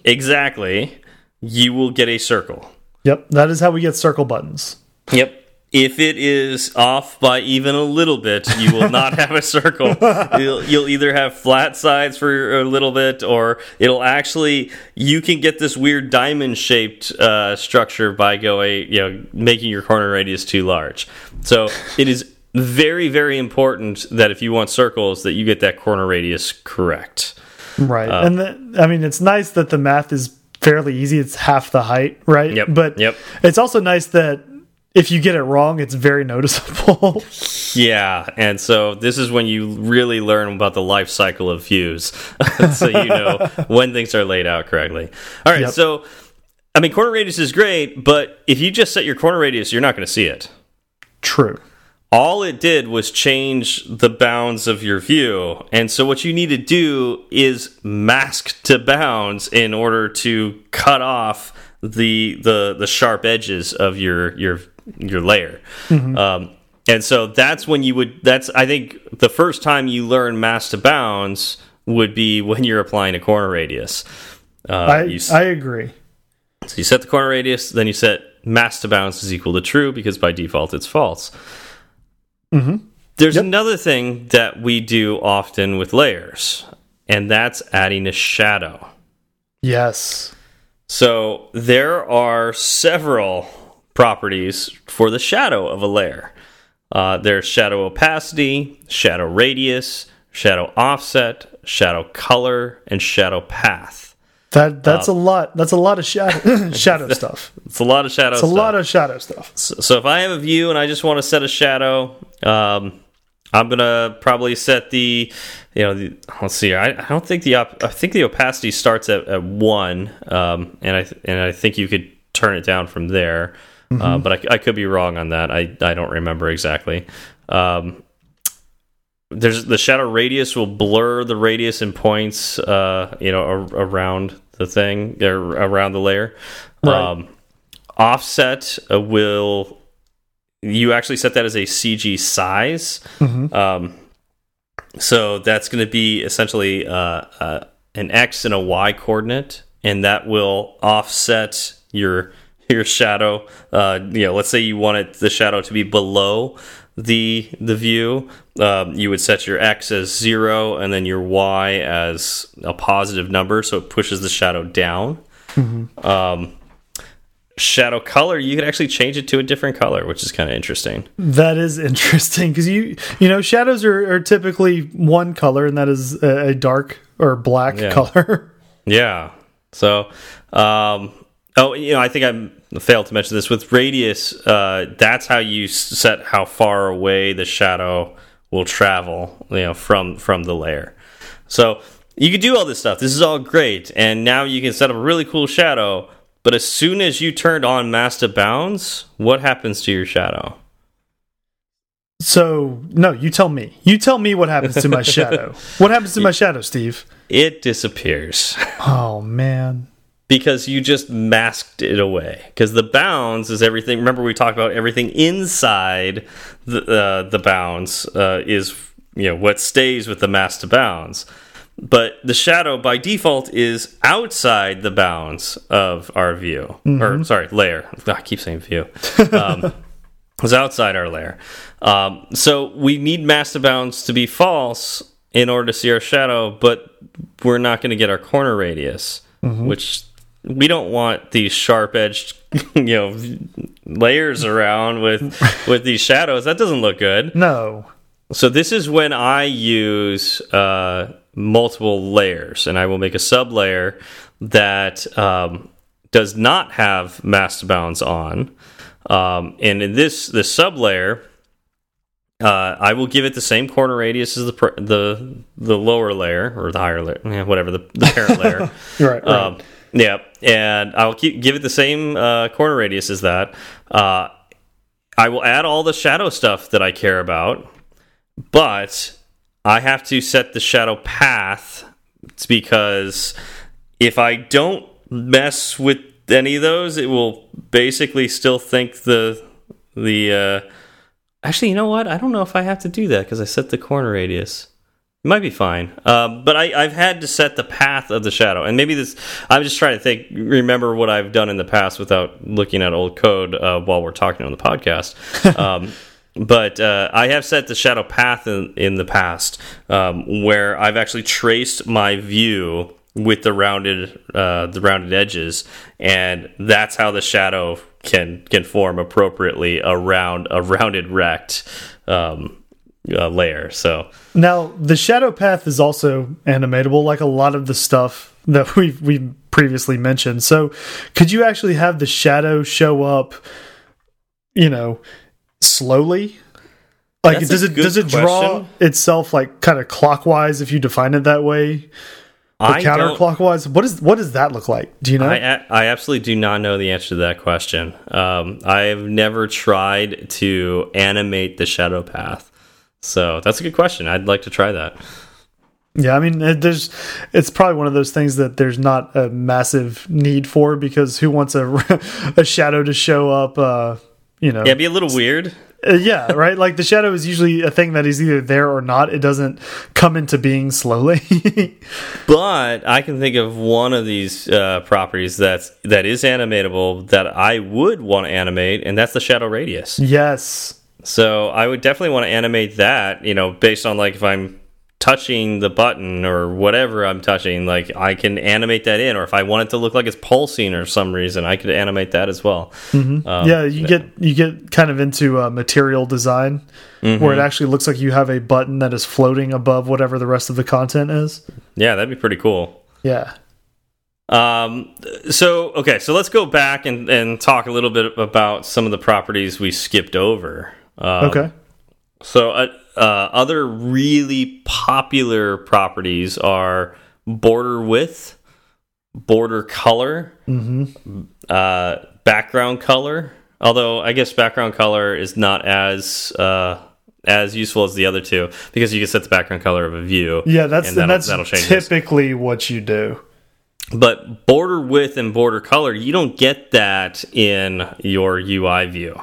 exactly, you will get a circle. Yep. That is how we get circle buttons. Yep. If it is off by even a little bit, you will not have a circle. [LAUGHS] You'll, you'll either have flat sides for a little bit, or it'll actually. You can get this weird diamond-shaped uh, structure by going, you know, making your corner radius too large. So [LAUGHS] it is very, very important that if you want circles, that you get that corner radius correct. Right. Uh, and the, I mean, it's nice that the math is fairly easy. It's half the height, right? Yep, But yep. it's also nice that if you get it wrong, it's very noticeable. [LAUGHS] Yeah, and so this is when you really learn about the life cycle of views, [LAUGHS] so you know when things are laid out correctly. All right, Yep. so I mean, corner radius is great, but if you just set your corner radius, you're not going to see it. True. All it did was change the bounds of your view, and so what you need to do is mask to bounds in order to cut off the the the sharp edges of your your your layer. Um, and so that's when you would. That's I think the first time you learn mask to bounds would be when you're applying a corner radius. Uh, I, you, I agree. so you set the corner radius, then you set mask to bounds is equal to true because by default it's false. There's Yep. another thing that we do often with layers, and that's adding a shadow. Yes. So there are several properties for the shadow of a layer. Uh, there's shadow opacity, shadow radius, shadow offset, shadow color, and shadow path. That that's a lot. That's a lot of shadow [LAUGHS] [LAUGHS] shadow stuff. It's a lot of shadow. Stuff. It's a lot of shadow stuff. So, so if I have a view and I just want to set a shadow, um, I'm gonna probably set the, you know, the, let's see. I, I don't think the op I think the opacity starts at, at one, um, and I and I think you could turn it down from there, uh, but I, I could be wrong on that. I I don't remember exactly. Um, there's the shadow radius will blur the radius and points, uh, you know, ar around the thing or around the layer. Right. Um, offset uh, will you actually set that as a CG size. Um, so that's going to be essentially uh, uh, an X and a Y coordinate, and that will offset your your shadow. Uh, you know, let's say you wanted the shadow to be below the the view. Um, you would set your X as zero, and then your Y as a positive number, so it pushes the shadow down. Um, shadow color, you could actually change it to a different color, which is kind of interesting. That is [LAUGHS] interesting because you you know shadows are, are typically one color, and that is a, a dark or black Yeah. [LAUGHS] color. Yeah. So, um, oh, you know, I think I failed to mention this with radius. Uh, that's how you set how far away the shadow will travel. You know, from from the layer. So you could do all this stuff. This is all great, and now you can set up a really cool shadow. But as soon as you turned on masks to bounds, what happens to your shadow? So no, you tell me. You tell me what happens to my shadow. [LAUGHS] What happens to my shadow, Steve? It disappears. Oh man. Because you just masked it away. Because the bounds is everything. Remember, we talked about everything inside the uh, the bounds uh, is you know what stays with the mask to bounds. But the shadow by default is outside the bounds of our view, or sorry, layer. [LAUGHS] I keep saying view. Um, [LAUGHS] is outside our layer. Um, so we need mask to bounds to be false in order to see our shadow, but we're not going to get our corner radius, which we don't want these sharp edged, [LAUGHS] you know, layers around with [LAUGHS] with these shadows. That doesn't look good. No. So this is when I use uh, multiple layers, and I will make a sub layer that um, does not have masked bounds on. Um, and in this this sub layer, uh, I will give it the same corner radius as the the the lower layer or the higher layer, yeah, whatever the, the parent layer. [LAUGHS] Right. right. Um, yeah, and I'll keep give it the same uh, corner radius as that. Uh, I will add all the shadow stuff that I care about, but I have to set the shadow path. It's because if I don't mess with any of those, it will basically still think the the. Uh, actually, you know what? I don't know if I have to do that because I set the corner radius. It might be fine, um, but I, I've had to set the path of the shadow, and maybe this. I'm just trying to think, remember what I've done in the past without looking at old code uh, while we're talking on the podcast. [LAUGHS] um, but uh, I have set the shadow path in, in the past, um, where I've actually traced my view with the rounded uh, the rounded edges, and that's how the shadow can can form appropriately around a rounded rect um, uh, layer. So. Now, the shadow path is also animatable, like a lot of the stuff that [LAUGHS] we've we previously mentioned. So, could you actually have the shadow show up, you know, slowly? Like, That's does it does it draw question. itself like kind of clockwise if you define it that way, I don't- counterclockwise? What is what does that look like? Do you know? I absolutely do not know the answer to that question. Um, I have never tried to animate the shadow path. So that's a good question. I'd like to try that. Yeah, I mean, there's it's probably one of those things that there's not a massive need for because who wants a [LAUGHS] a shadow to show up? Uh, you know, Yeah, it'd be a little weird. Uh, yeah, right. Like the shadow is usually a thing that is either there or not. It doesn't come into being slowly. [LAUGHS] But I can think of one of these uh, properties that's that is animatable that I would want to animate, and that's the shadow radius. yes. So I would definitely want to animate that, you know, based on like if I'm touching the button or whatever I'm touching, like I can animate that in, or if I want it to look like it's pulsing or some reason, I could animate that as well. Um, yeah, you get you get kind of into uh, material design where it actually looks like you have a button that is floating above whatever the rest of the content is. yeah, that'd be pretty cool. Yeah. Um, so okay, so let's go back and and talk a little bit about some of the properties we skipped over. Um, Okay. So, uh, uh, other really popular properties are border width, border color, uh, background color. Although I guess background color is not as uh, as useful as the other two because you can set the background color of a view. Yeah, that's and and that's that'll change. this. typically what you do. but border width and border color, you don't get that in your UI view.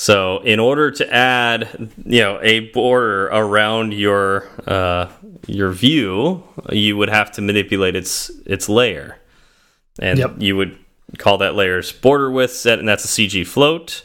So in order to add, you know, a border around your uh, your view, you would have to manipulate its its layer, and Yep. you would call that layer's border width set, and that's a CG float.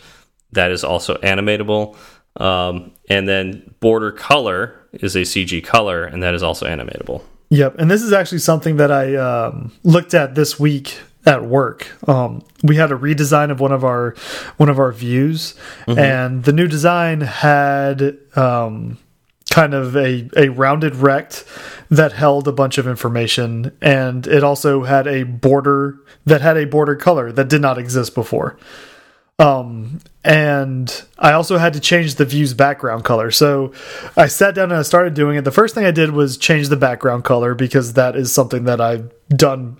That is also animatable, um, and then border color is a CG color, and that is also animatable. Yep, and this is actually something that I um, looked at this week at work. Um, we had a redesign of one of our one of our views, and the new design had um, kind of a a rounded rect that held a bunch of information, and it also had a border that had a border color that did not exist before. Um, and I also had to change the view's background color. So I sat down and I started doing it. The first thing I did was change the background color because that is something that I've done,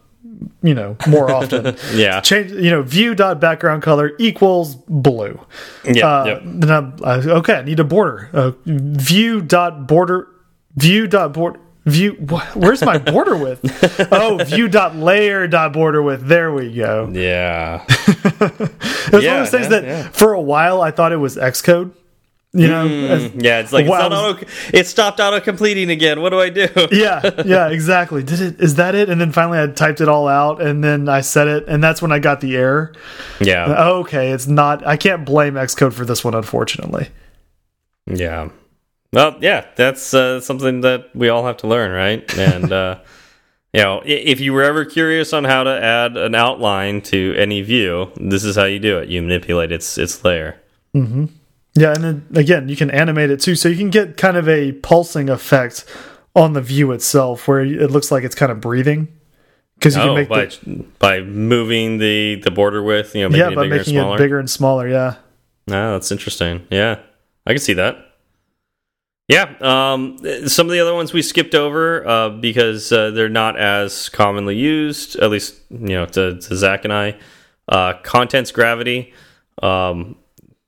you know, more often. [LAUGHS] Yeah. Change, you know, view dot background color equals blue. Yeah, Uh, yeah. Then I'm, I, okay, I need a border. Uh, view dot border, view dot border. View, wh- where's my border width? [LAUGHS] oh, view dot layer dot border width. There we go. Yeah. [LAUGHS] It was one of those things yeah, that yeah. for a while I thought it was Xcode. You know, as- Yeah, it's like Wow. it's not auto. It stopped auto completing again. What do I do? [LAUGHS] yeah, [LAUGHS] yeah, exactly. Did it? Is that it? And then finally, I typed it all out, and then I said it, and that's when I got the error. Yeah, Okay, it's not. I can't blame Xcode for this one, unfortunately. yeah. Well, yeah, that's uh, something that we all have to learn, right? And uh, [LAUGHS] you know, if you were ever curious on how to add an outline to any view, this is how you do it. You manipulate its its layer. Yeah, and then again, you can animate it too, so you can get kind of a pulsing effect on the view itself, where it looks like it's kind of breathing. Because you can Oh, make by the, by moving the the border width, you know, making yeah, it by bigger making and smaller. it bigger and smaller. Yeah. Ah, that's interesting. Yeah, I can see that. Yeah, um, some of the other ones we skipped over uh, because uh, they're not as commonly used, at least you know to, to Zach and I. Uh, contents gravity, um,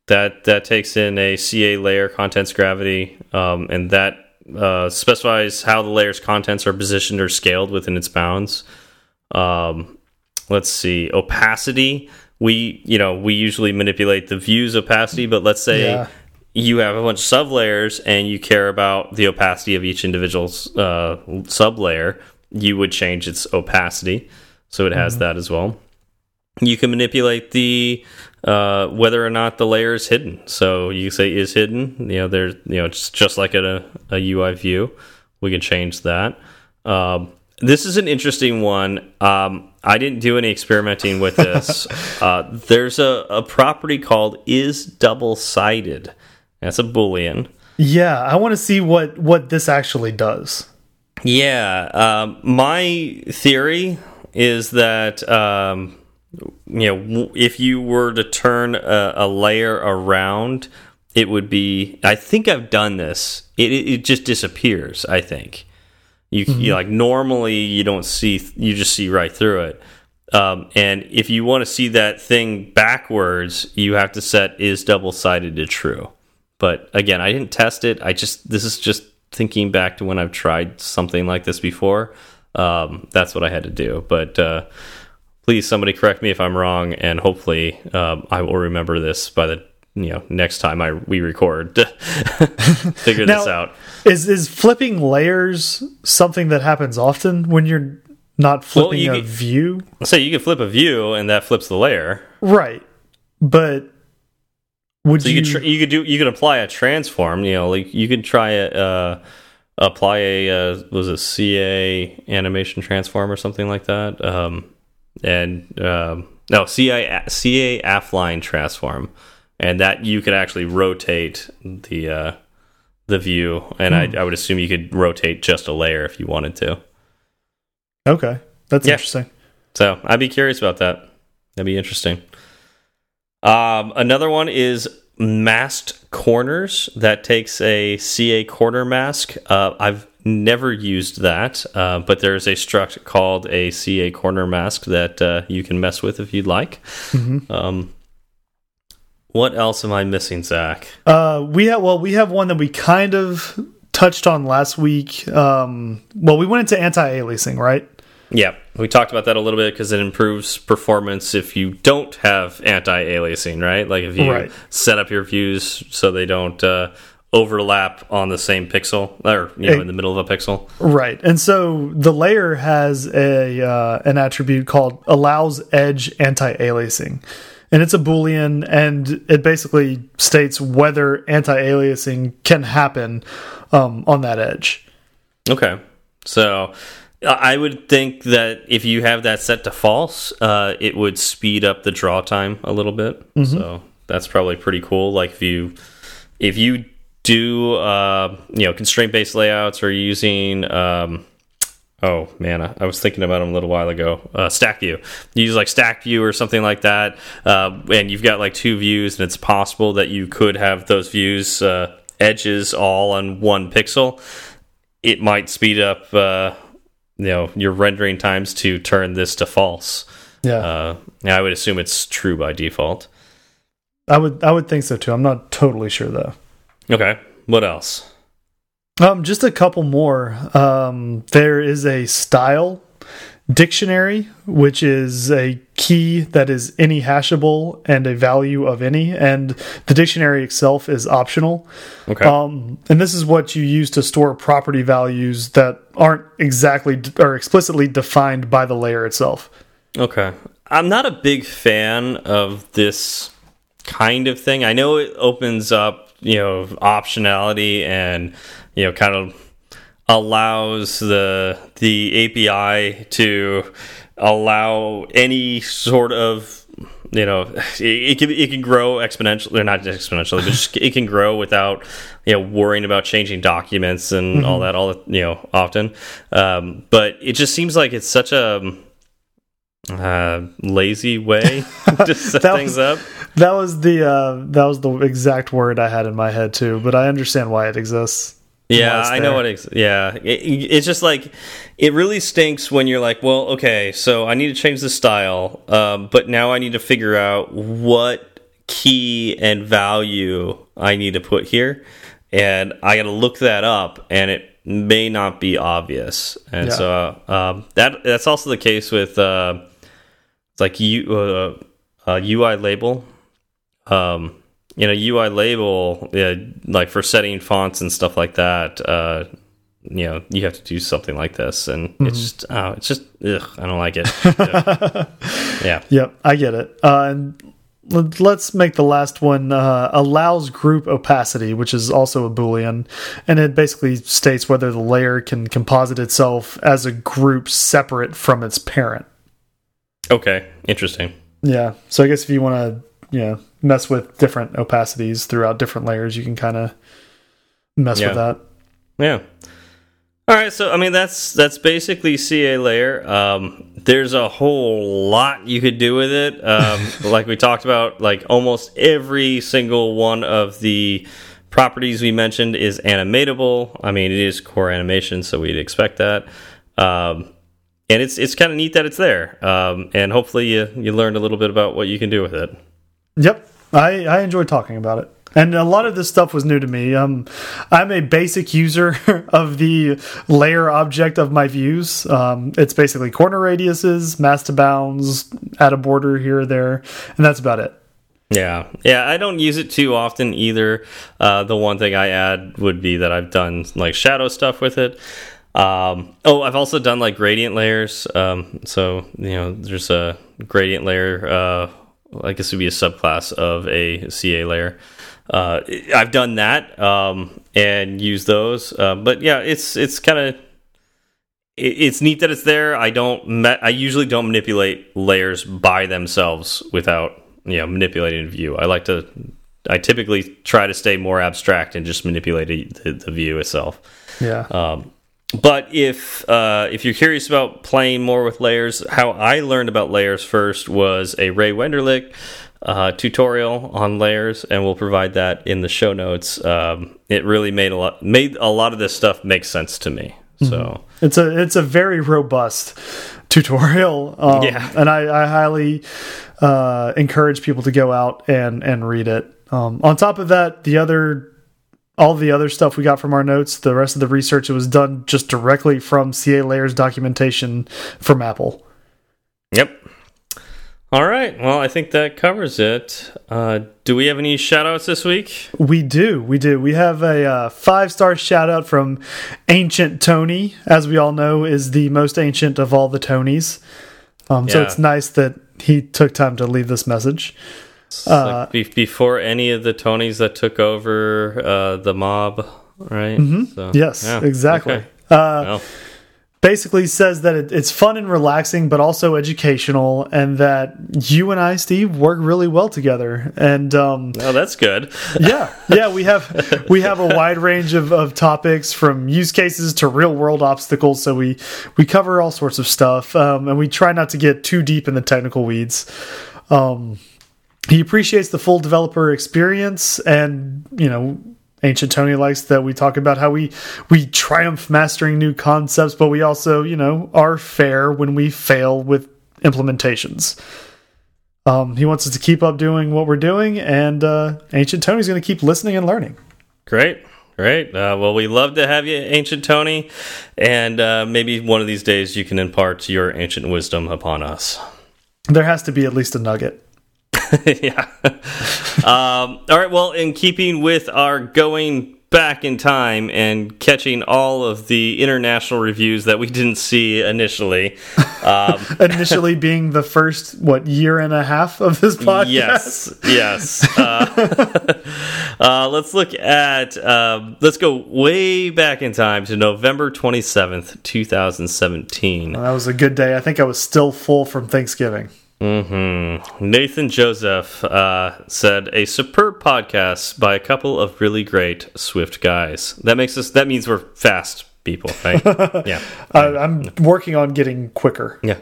that that takes in a CA layer contents gravity, um, and that uh, specifies how the layer's contents are positioned or scaled within its bounds. Um, let's see, opacity. We you know we usually manipulate the view's opacity, but let's say Yeah. you have a bunch of sub layers and you care about the opacity of each individual uh, sub layer, you would change its opacity. So it has that as well. You can manipulate the uh, whether or not the layer is hidden. So you say is hidden. You know, there's you know it's just like a, a UI view. We can change that. Um, this is an interesting one. Um, I didn't do any experimenting with [LAUGHS] this. uh, there's a, a property called is double sided. That's a boolean. Yeah, I want to see what what this actually does. Yeah, um, my theory is that um, you know if you were to turn a, a layer around, it would be. I think I've done this. It it, it just disappears. I think you, you like normally you don't see you just see right through it. Um, and if you want to see that thing backwards, you have to set is double sided to true. But again, I didn't test it. I just this is just thinking back to when I've tried something like this before. Um, that's what I had to do. But uh, please, somebody correct me if I'm wrong, and hopefully, um, I will remember this by the you know next time I we record. to [LAUGHS] Figure this out. Is is flipping layers something that happens often when you're not flipping you a view? So you can flip a view, and that flips the layer. Right. But would So you you, could you could do you could apply a transform. You know, like you could try a uh, apply a uh, was it CA animation transform or something like that. Um, and um, no CA CA affine transform, and that you could actually rotate the uh, the view. And I, I would assume you could rotate just a layer if you wanted to. Okay. That's Yeah. interesting. So I'd be curious about that. That'd be interesting. Um, another one is masked corners. That takes a CA corner mask. Uh, I've never used that, uh, but there's a struct called a CA corner mask that uh, you can mess with if you'd like. Um, what else am I missing, Zach? Uh, we have well, we have one that we kind of touched on last week. Um, well, we went into anti-aliasing, right? Yeah, we talked about that a little bit because it improves performance if you don't have anti-aliasing, right? Like if you Right. set up your views so they don't uh, overlap on the same pixel or you know in the middle of a pixel. Right. And so the layer has a uh, an attribute called allows edge anti-aliasing. And it's a boolean and it basically states whether anti-aliasing can happen um, on that edge. Okay, so I I would think that if you have that set to false, uh, it would speed up the draw time a little bit. So that's probably pretty cool. Like if you if you do uh, you know constraint based layouts or using um, oh man, I, I was thinking about them a little while ago. Uh, stack view, you use like stack view or something like that, uh, and you've got like two views, and it's possible that you could have those views uh, edges all on one pixel it might speed up uh, you know your rendering times to turn this to false. Yeah. Uh, yeah, I would assume it's true by default. I would I would think so too. I'm not totally sure though. Okay, what else? Um, just a couple more. Um, there is a style dictionary, which is a key that is any hashable and a value of any, and the dictionary itself is optional. Okay, Um, and this is what you use to store property values that aren't exactly or explicitly defined by the layer itself. okay. I'm not a big fan of this kind of thing. I know it opens up you know optionality and you know kind of allows the the API to allow any sort of you know it, it can it can grow exponentially or not exponentially but just, it can grow without you know worrying about changing documents and all that all the- you know often. Um, but it just seems like it's such a uh, lazy way [LAUGHS] to [LAUGHS] set That things was- up That was the uh, that was the exact word I had in my head too, but I understand why it exists. Yeah, I know what. Ex yeah, it, it's just like it really stinks when you're like, well, okay, so I need to change the style, um, but now I need to figure out what key and value I need to put here, and I got to look that up, and it may not be obvious, and Yeah. so uh, um, that that's also the case with uh, it's like you uh, uh, UI label. Um you know UI label like for setting fonts and stuff like that uh you know you have to do something like this. And it's just oh it's just ugh, I don't like it. [LAUGHS] Yeah. Yep, I get it. Uh, and let's make the last one uh, allows group opacity, which is also a boolean, and it basically states whether the layer can composite itself as a group separate from its parent. Okay interesting Yeah, so I guess if you want to, you know, mess with different opacities throughout different layers, you can kind of mess Yeah. with that. Yeah. All right, so I mean that's that's basically CA layer. Um, there's a whole lot you could do with it. Um, [LAUGHS] like we talked about, like almost every single one of the properties we mentioned is animatable. I mean, it is core animation, so we'd expect that. Um, and it's it's kind of neat that it's there. Um, and hopefully you you learned a little bit about what you can do with it. Yep, I I enjoyed talking about it, and a lot of this stuff was new to me. Um, I'm a basic user [LAUGHS] of the layer object of my views. Um, it's basically corner radiuses, masks to bounds, add a border here or there, and that's about it. Yeah, yeah, I don't use it too often either. Uh, the one thing I add would be that I've done like shadow stuff with it. Um, oh, I've also done like gradient layers. Um, so you know, there's a gradient layer. Uh, I guess it would be a subclass of a CA layer. Uh, I've done that um, and used those. Uh, but yeah, it's it's kind of it's neat that it's there. I don't. I usually don't manipulate layers by themselves without you know manipulating a view. I like to. I typically try to stay more abstract and just manipulate the, the view itself. Yeah. Um, but if uh, if you're curious about playing more with layers, how I learned about layers first was a Ray Wenderlich uh, tutorial on layers, and we'll provide that in the show notes. Um, it really made a lot made a lot of this stuff make sense to me. So It's a it's a very robust tutorial. Um, Yeah. and I, I highly uh, encourage people to go out and and read it. Um, on top of that, the other all the other stuff we got from our notes, the rest of the research, it was done just directly from CA Layers documentation from Apple. Yep. All right. Well, I think that covers it. Uh, do we have any shout outs this week? We do. We do. We have a uh, five star shout out from Ancient Tony, as we all know, is the most ancient of all the Tonys. Um, so it's nice that he took time to leave this message. It's like be before any of the Tonys that took over uh, the mob, right? So, Yes, yeah, exactly. okay. Uh, Well, basically says that it, it's fun and relaxing, but also educational, and that you and I, Steve, work really well together. And um, well, that's good. yeah, yeah, we have we have a wide range of, of topics from use cases to real world obstacles. So we we cover all sorts of stuff, um, and we try not to get too deep in the technical weeds. Um, he appreciates the full developer experience, and you know. Ancient Tony likes that we talk about how we we triumph mastering new concepts, but we also, you know, are fair when we fail with implementations. Um, he wants us to keep up doing what we're doing, and uh, Ancient Tony's going to keep listening and learning. Great. Great. Uh, well, we love to have you, Ancient Tony. And uh, maybe one of these days you can impart your ancient wisdom upon us. There has to be at least a nugget. [LAUGHS] yeah. um, all right. Well, in keeping with our going back in time and catching all of the international reviews that we didn't see initially. Um, [LAUGHS] Initially, being the first what year and a half of this podcast. yes, yes. Uh, [LAUGHS] uh, let's look at. Um, let's go way back in time to November twenty seventh, two thousand seventeen. that was a good day. I think I was still full from Thanksgiving. Mm-hmm. Nathan Joseph uh, said a superb podcast by a couple of really great Swift guys. That makes us. That means we're fast people, right? [LAUGHS] yeah. I, I'm working on getting quicker. Yeah.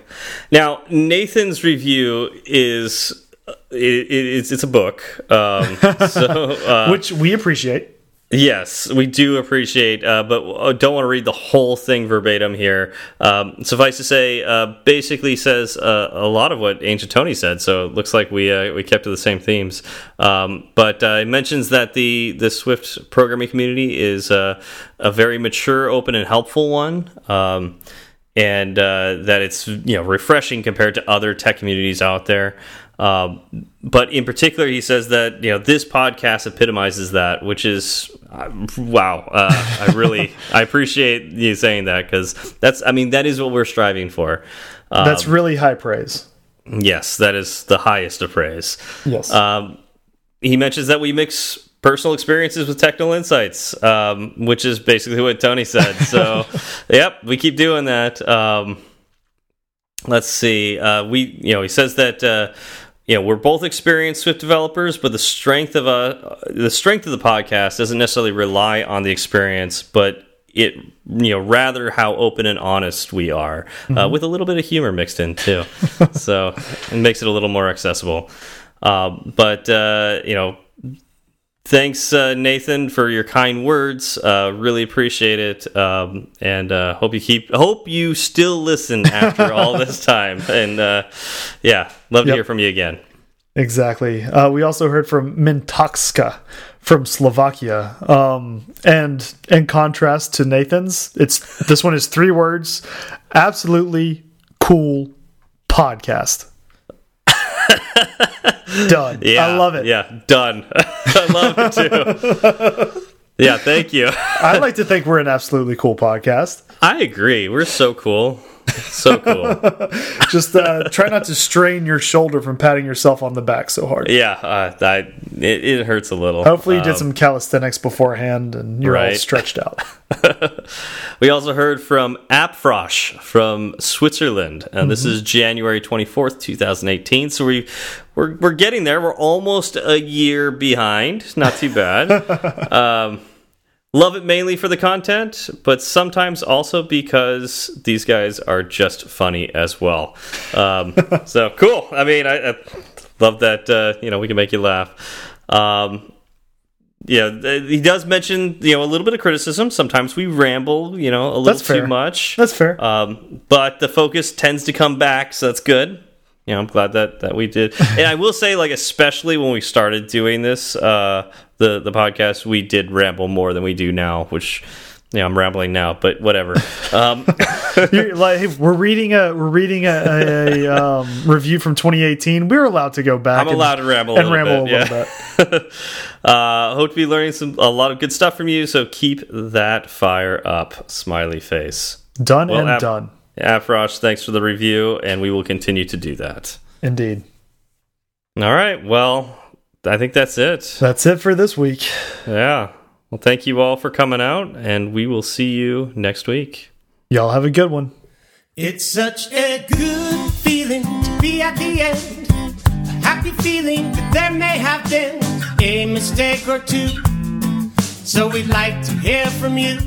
Now Nathan's review is it, it, it's it's a book. Um, [LAUGHS] so uh, which we appreciate. Yes, we do appreciate, uh, but uh, don't want to read the whole thing verbatim here. Um, suffice to say, uh, basically says uh, a lot of what Ancient Tony said. So it looks like we uh, we kept to the same themes. Um, but uh, it mentions that the the Swift programming community is a very mature, open, and helpful one. Um, and that it's you know refreshing compared to other tech communities out there. Um, but in particular, he says that you know this podcast epitomizes that, which is uh, wow. Uh, I really [LAUGHS] I appreciate you saying that because that's I mean that is what we're striving for. Um, That's really high praise. yes, that is the highest of praise. Yes. Um, he mentions that we mix personal experiences with technical insights, um, which is basically what Tony said. [LAUGHS] So, yep, we keep doing that. Um, let's see. Uh, we, you know, he says that. Uh, you know, we're both experienced Swift developers, but the strength of a the strength of the podcast doesn't necessarily rely on the experience, but it you know rather how open and honest we are, uh, with a little bit of humor mixed in too. [LAUGHS] so it makes it a little more accessible. Um, but uh, you know, thanks uh, Nathan for your kind words. Uh, really appreciate it, um, and uh, hope you keep hope you still listen after all [LAUGHS] this time. And uh, yeah, love to Yep. hear from you again. Exactly. Uh, we also heard from Mintoxka from Slovakia. Um, and in contrast to Nathan's, it's this one is three words. Absolutely cool podcast. Done. Yeah, I love it. Yeah, done. [LAUGHS] I love it too. yeah, thank you. [LAUGHS] I like to think we're an absolutely cool podcast. I agree. We're so cool. [LAUGHS] So cool. [LAUGHS] Just uh, try not to strain your shoulder from patting yourself on the back so hard. Yeah, uh, I, it, it hurts a little. Hopefully, you did Um, some calisthenics beforehand and you're all stretched out. [LAUGHS] We also heard from Apfrosch from Switzerland, and this is January twenty fourth, two thousand eighteen. So we we're we're getting there. We're almost a year behind. Not too bad. um, love it mainly for the content, but sometimes also because these guys are just funny as well. Um, [LAUGHS] so cool. I mean, I, I love that. Uh, you know, we can make you laugh. Um, yeah, he does mention you know a little bit of criticism. Sometimes we ramble, you know, a little too much. That's fair. Um, but the focus tends to come back, so that's good. You know, I'm glad that that we did. [LAUGHS] and I will say, like, especially when we started doing this, uh, the the podcast, we did ramble more than we do now, which. Yeah, I'm rambling now, but whatever. [LAUGHS] Um, like we're reading a we're reading a, a, a um, review from 2018. We're allowed to go back. I'm and, allowed to ramble and a ramble bit, a yeah. little bit. [LAUGHS] uh, hope to be learning some a lot of good stuff from you. So keep that fire up, smiley face. Done Well, and Ap- done. Afrosh, thanks for the review, and we will continue to do that. Indeed. All right. Well, I think that's it. That's it for this week. Yeah. Well, thank you all for coming out, and we will see you next week. Y'all have a good one. It's such a good feeling to be at the end. A happy feeling that there may have been a mistake or two. So we'd like to hear from you.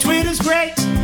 Twitter's great,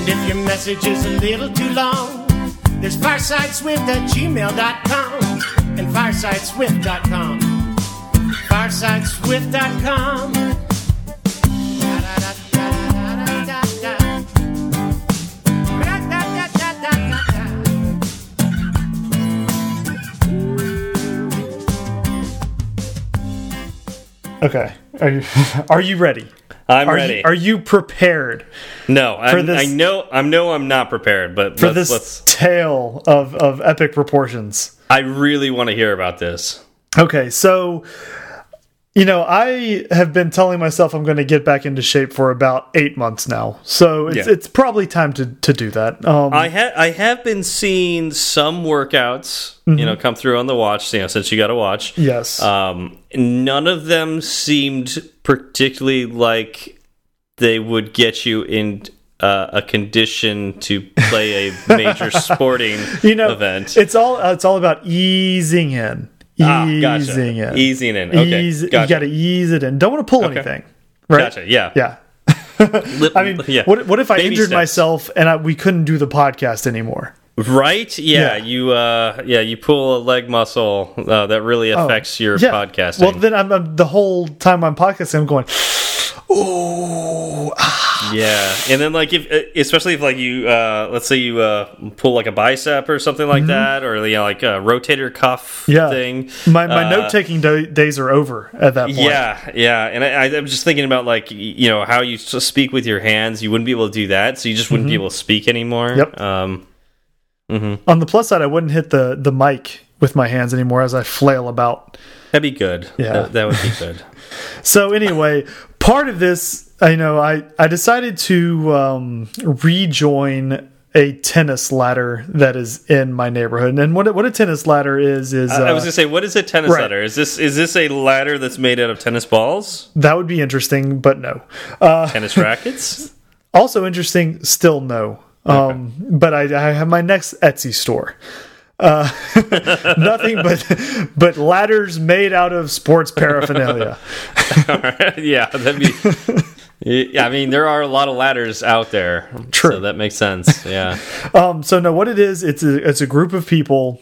And if your message is a little too long, there's firesideswift at gmail.com and firesideswift.com. Firesideswift.com. Okay. Are you [LAUGHS] are you ready? I'm Are ready. you are you prepared no, I'm, this- I know. I know. I'm not prepared, but for let's, this let's. tale of of epic proportions? I really want to hear about this. Okay, so you know, I have been telling myself I'm going to get back into shape for about eight months now, so it's Yeah. it's probably time to to do that. Um, I ha I have been seeing some workouts, you know, come through on the watch. You know, since you got a watch. yes, Um, none of them seemed particularly like they would get you in uh, a condition to play a major [LAUGHS] sporting you know, event. it's all it's all about easing in, Ah, easing gotcha. in, Easing in. Okay, Ease- gotcha. You got to ease it in. Don't want to pull anything, right? Gotcha. Yeah. Yeah. [LAUGHS] I mean, yeah. what what if I Baby injured steps. myself and I, we couldn't do the podcast anymore? Right? Yeah, Yeah. You. Uh. Yeah. You pull a leg muscle uh, that really affects your Oh, Yeah. podcasting. Well, then I'm, I'm the whole time I'm podcasting, I'm going, oh, Yeah, and then like if, uh, especially if like you, uh, let's say you uh, pull like a bicep or something like that, or you know like a rotator cuff Mm-hmm. yeah. thing. My my Uh, note taking days are over at that point. Yeah, yeah, and I, I'm just thinking about like you know how you speak with your hands. You wouldn't be able to do that, so you just wouldn't be able to speak anymore. Mm-hmm. Yep. Um, mhm. On the plus side, I wouldn't hit the the mic with my hands anymore as I flail about. That'd be good. Yeah. that, that would be good. [LAUGHS] So anyway, part of this, I know, I I decided to um, rejoin a tennis ladder that is in my neighborhood. And what a- what a tennis ladder is is I- I uh, was gonna say, what is a tennis right. ladder? Is this is this a ladder that's made out of tennis balls, that would be interesting, but no. Uh, tennis [LAUGHS] rackets? also interesting, still no. Um, but I, I have my next Etsy store. Uh, [LAUGHS] nothing but but ladders made out of sports paraphernalia. [LAUGHS] yeah, that'd be. Yeah, I mean, there are a lot of ladders out there. True. So that makes sense. Yeah. [LAUGHS] Um, so no, what it is, it's a it's a group of people,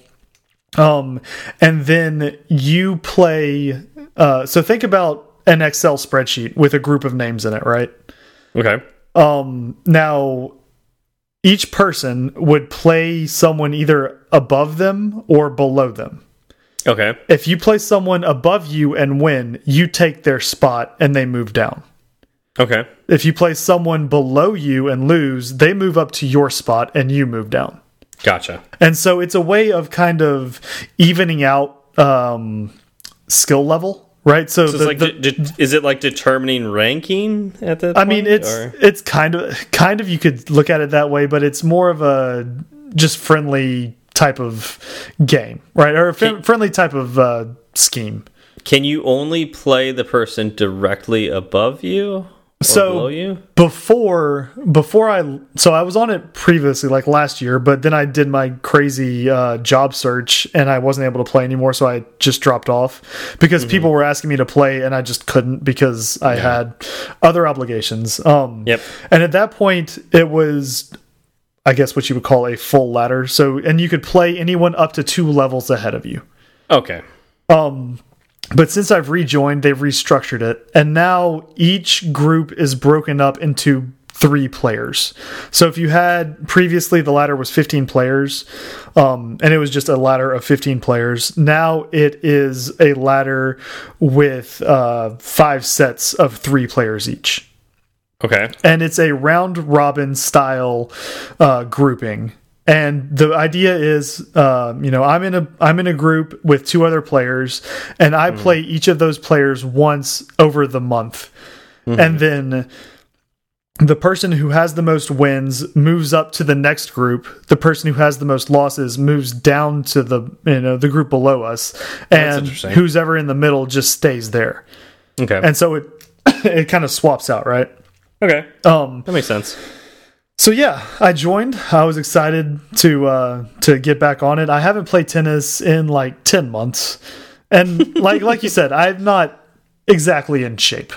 um, and then you play. Uh, so think about an Excel spreadsheet with a group of names in it, right? Okay. Um, now each person would play someone either above them or below them. Okay. If you play someone above you and win, you take their spot and they move down. Okay. If you play someone below you and lose, they move up to your spot and you move down. Gotcha. And so it's a way of kind of evening out um, skill level, right? So, So it's the- like, the- is it like determining ranking at that? I mean, it's or- it's kind of kind of you could look at it that way, but it's more of a just friendly type of game, right? Or a fri- friendly type of uh, scheme. can you only play the person directly above you? Or So- below you? before before I so I was on it previously like last year, but then I did my crazy uh, job search and I wasn't able to play anymore, so I just dropped off because Mm-hmm. people were asking me to play and I just couldn't because I had other obligations. Um, Yep. And at that point, it was. I guess what you would call a full ladder. So, and you could play anyone up to two levels ahead of you. Okay. Um, but since I've rejoined, they've restructured it, and now each group is broken up into three players. So if you had previously the ladder was 15 players, um, and it was just a ladder of 15 players. Now it is a ladder with uh, five sets of three players each Okay. and it's a round robin style uh, grouping. And the idea is, um, you know, I'm in a I'm in a group with two other players, and I play each of those players once over the month, and then the person who has the most wins moves up to the next group. The person who has the most losses moves down to the you know the group below us, and who's ever in the middle just stays there. Okay. And so it [COUGHS] it kind of swaps out, right? Okay. Um, That makes sense. so yeah, I joined. I was excited to uh, to get back on it. I haven't played tennis in like ten months, and [LAUGHS] like like you said, I'm not exactly in shape.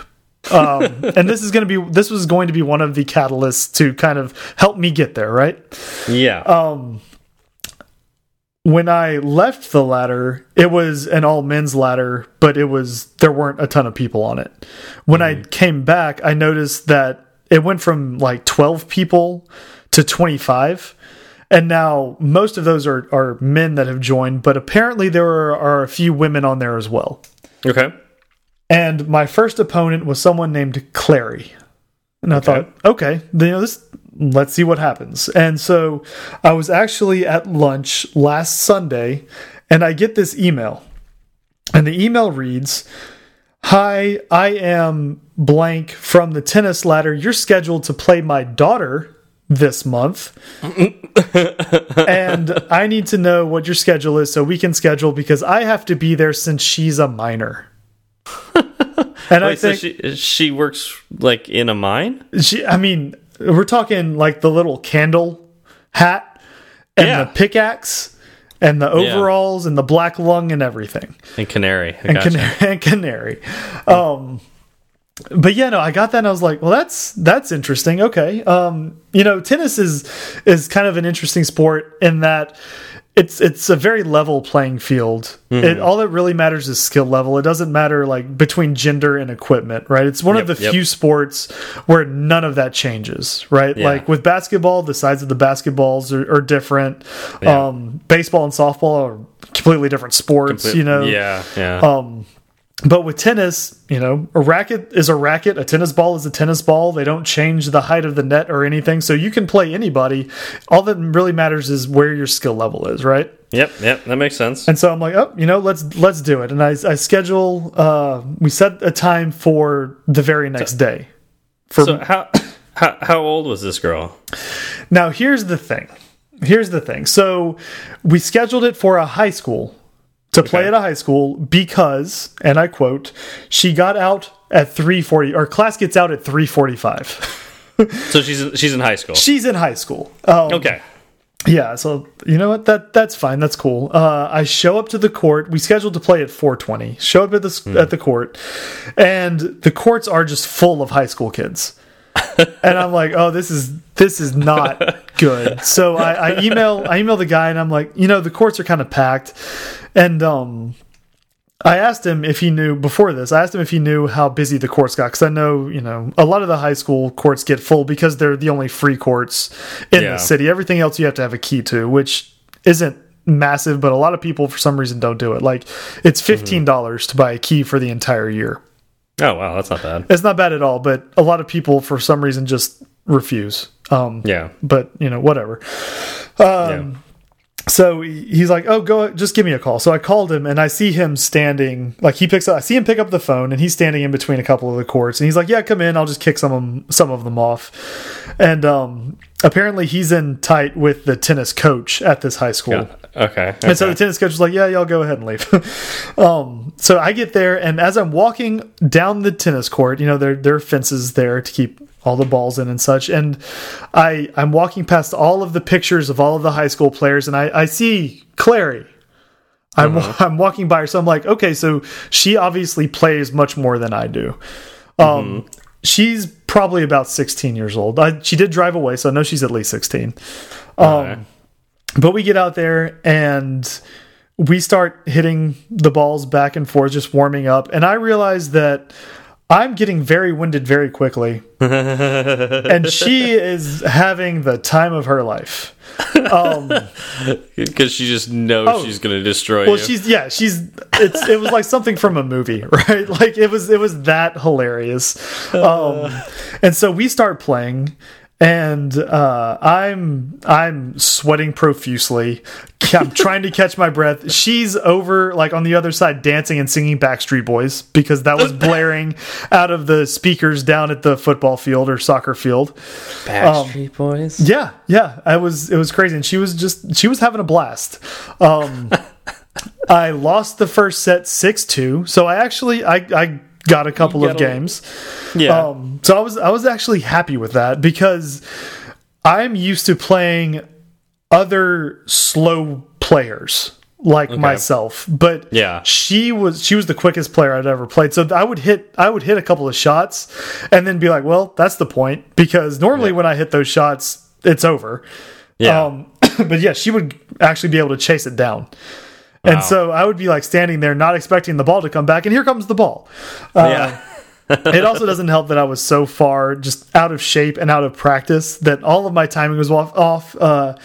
Um, [LAUGHS] and this is going to be this was going to be one of the catalysts to kind of help me get there. Right Yeah. um, when I left the ladder, it was an all men's ladder, but it was there weren't a ton of people on it. When I mm-hmm. came back, I noticed that it went from like 12 people to 25. And now most of those are, are men that have joined, but apparently there are, are a few women on there as well. okay. And my first opponent was someone named Clary. And I thought, okay, you know, this let's see what happens. And so I was actually at lunch last Sunday and I get this email. And the email reads, "Hi, I am blank from the tennis ladder. You're scheduled to play my daughter this month. [LAUGHS] and I need to know what your schedule is so we can schedule because I have to be there since she's a minor." [LAUGHS] and I Wait, so she she works like in a mine? she, I mean, we're talking like the little candle hat and Yeah. the pickaxe and the Yeah. overalls and the black lung and everything In Canary. I and, gotcha. canary, and canary. Um, but yeah, no, I got that and I was like, well, that's that's interesting. Okay, um, you know, tennis is is kind of an interesting sport in that it's it's a very level playing field. Mm-hmm. It all that really matters is skill level. It doesn't matter like between gender and equipment, right? It's one of the yep. few sports where none of that changes, right? Yeah. Like with basketball, the size of the basketballs are, are different. Yeah. Um, baseball and softball are completely different sports. you know, Yeah. Yeah. um, but with tennis, you know, a racket is a racket. A tennis ball is a tennis ball. They don't change the height of the net or anything. So you can play anybody. All that really matters is where your skill level is, right? yep. Yep. That makes sense. And so I'm like, oh, you know, let's let's do it. And I, I schedule. Uh, we set a time for the very next day. For So how [COUGHS] how how old was this girl? now, here's the thing. Here's the thing. So we scheduled it for a high school to play at a high school because, and I quote, she got out at 3:40 or class gets out at 3:45. So she's she's in high school. She's in high school. Um, Okay. Yeah, so you know what? That that's fine. That's cool. Uh, I show up to the court. We scheduled to play at 4:20. Show up at the at the court, and the courts are just full of high school kids. [LAUGHS] and I'm like, oh, this is this is not good. So I, I email I email the guy, and I'm like, you know, the courts are kind of packed, and um. I asked him if he knew before this. I asked him if he knew how busy the courts got because I know you know a lot of the high school courts get full because they're the only free courts in Yeah. the city. Everything else you have to have a key to, which isn't massive, but a lot of people for some reason don't do it. Like it's fifteen dollars to buy a key for the entire year. Oh wow, that's not bad. It's not bad at all, but a lot of people for some reason just refuse. Um, Yeah. but you know whatever. Um, Yeah. So he's like, "Oh, go, just give me a call." So I called him, and I see him standing. Like he picks up, I see him pick up the phone, and he's standing in between a couple of the courts, and he's like, "Yeah, come in. I'll just kick some of them, some of them off." And um, apparently, he's in tight with the tennis coach at this high school. Yeah. Okay. And so the tennis coach was like, "Yeah, y'all go ahead and leave." [LAUGHS] um, so I get there, and as I'm walking down the tennis court, you know, there there are fences there to keep all the balls in and such. And I I'm walking past all of the pictures of all of the high school players, and I I see Clary. I'm Uh-huh. [LAUGHS] I'm walking by her, so I'm like, okay, so she obviously plays much more than I do. Um, she's probably about 16 years old. I, she did drive away, so I know she's at least 16. Um, Okay. but we get out there and we start hitting the balls back and forth, just warming up. And I realize that I'm getting very winded very quickly. [LAUGHS] and she is having the time of her life. Um, [LAUGHS] Because she just knows Oh. she's going to destroy well, you. she's yeah, she's it's it was like something from a movie, [LAUGHS] right? Like it was it was that hilarious. Um, and so we start playing and uh, I'm I'm sweating profusely. I'm trying to catch my breath. She's over like on the other side dancing and singing Backstreet Boys because that was blaring out of the speakers down at the football field or soccer field. Backstreet Boys. Yeah, yeah, I was. It was crazy, and she was just she was having a blast. Um, [LAUGHS] I lost the first set six two, so I actually I I got a couple of a- games. Yeah. Um, so I was I was actually happy with that because I'm used to playing other slow players like myself, but Yeah. she was she was the quickest player I'd ever played. So I would hit I would hit a couple of shots and then be like, well, that's the point because normally when I hit those shots, it's over. yeah. Um, [COUGHS] but yeah, she would actually be able to chase it down. Wow. And so I would be like standing there, not expecting the ball to come back, and here comes the ball. Uh, yeah. it also doesn't help that I was so far just out of shape and out of practice that all of my timing was off. off. Uh,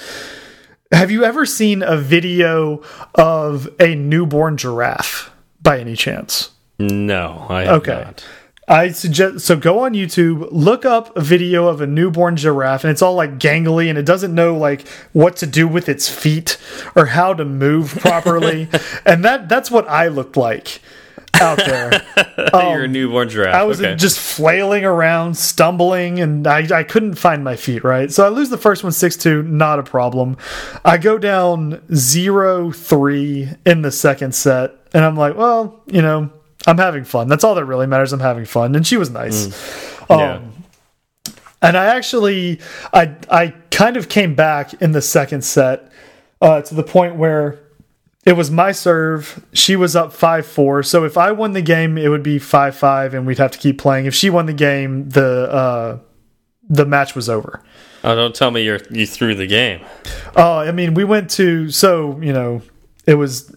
have you ever seen a video of a newborn giraffe by any chance? No, I have Okay. not. I suggest so go on YouTube, look up a video of a newborn giraffe, and it's all like gangly, and it doesn't know like what to do with its feet or how to move properly, [LAUGHS] and that that's what I looked like out there. [LAUGHS] You're a newborn giraffe. Um, I was okay. just flailing around, stumbling, and I, I couldn't find my feet right. So I lose the first one six two, not a problem. I go down zero three in the second set, and I'm like, well, you know, I'm having fun. That's all that really matters. I'm having fun, and she was nice. Um, yeah. and I actually, I I kind of came back in the second set uh, to the point where it was my serve. She was up five four. So if I won the game, it would be five five, and we'd have to keep playing. If she won the game, the uh, the match was over. Oh, don't tell me you're you threw the game. Oh, I mean, we went to so you know it was.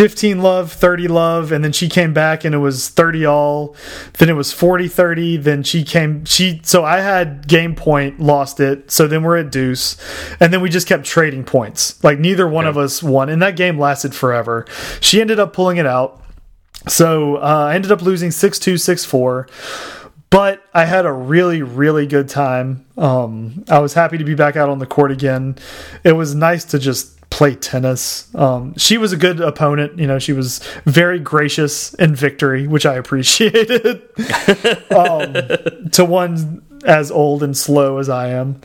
15 love 30 love and then she came back and it was 30 all. Then it was 40 30 then she came she so i had game point lost it. So then we're at deuce. And then we just kept trading points. Like neither one of us won. And that game lasted forever. She ended up pulling it out. So uh, i ended up losing 6-2 6-4 but I had a really, really good time. Um, I was happy to be back out on the court again. It was nice to just play tennis. Um, she was a good opponent. You know, she was very gracious in victory, which I appreciated. [LAUGHS] um, to one as old and slow as I am.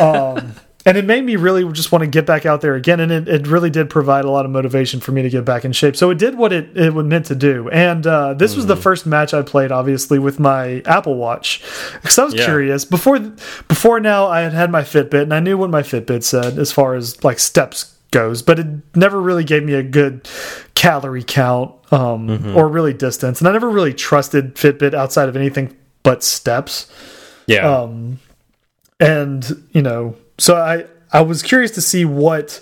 Um, and it made me really just want to get back out there again. And it, it really did provide a lot of motivation for me to get back in shape. So it did what it, it was meant to do. And uh, this was the first match I played, obviously, with my Apple Watch. Because I was Yeah. curious. Before, before now, I had had my Fitbit and I knew what my Fitbit said as far as like steps goes, but it never really gave me a good calorie count um, or really distance. And I never really trusted Fitbit outside of anything but steps. Yeah. um and you know so i i was curious to see what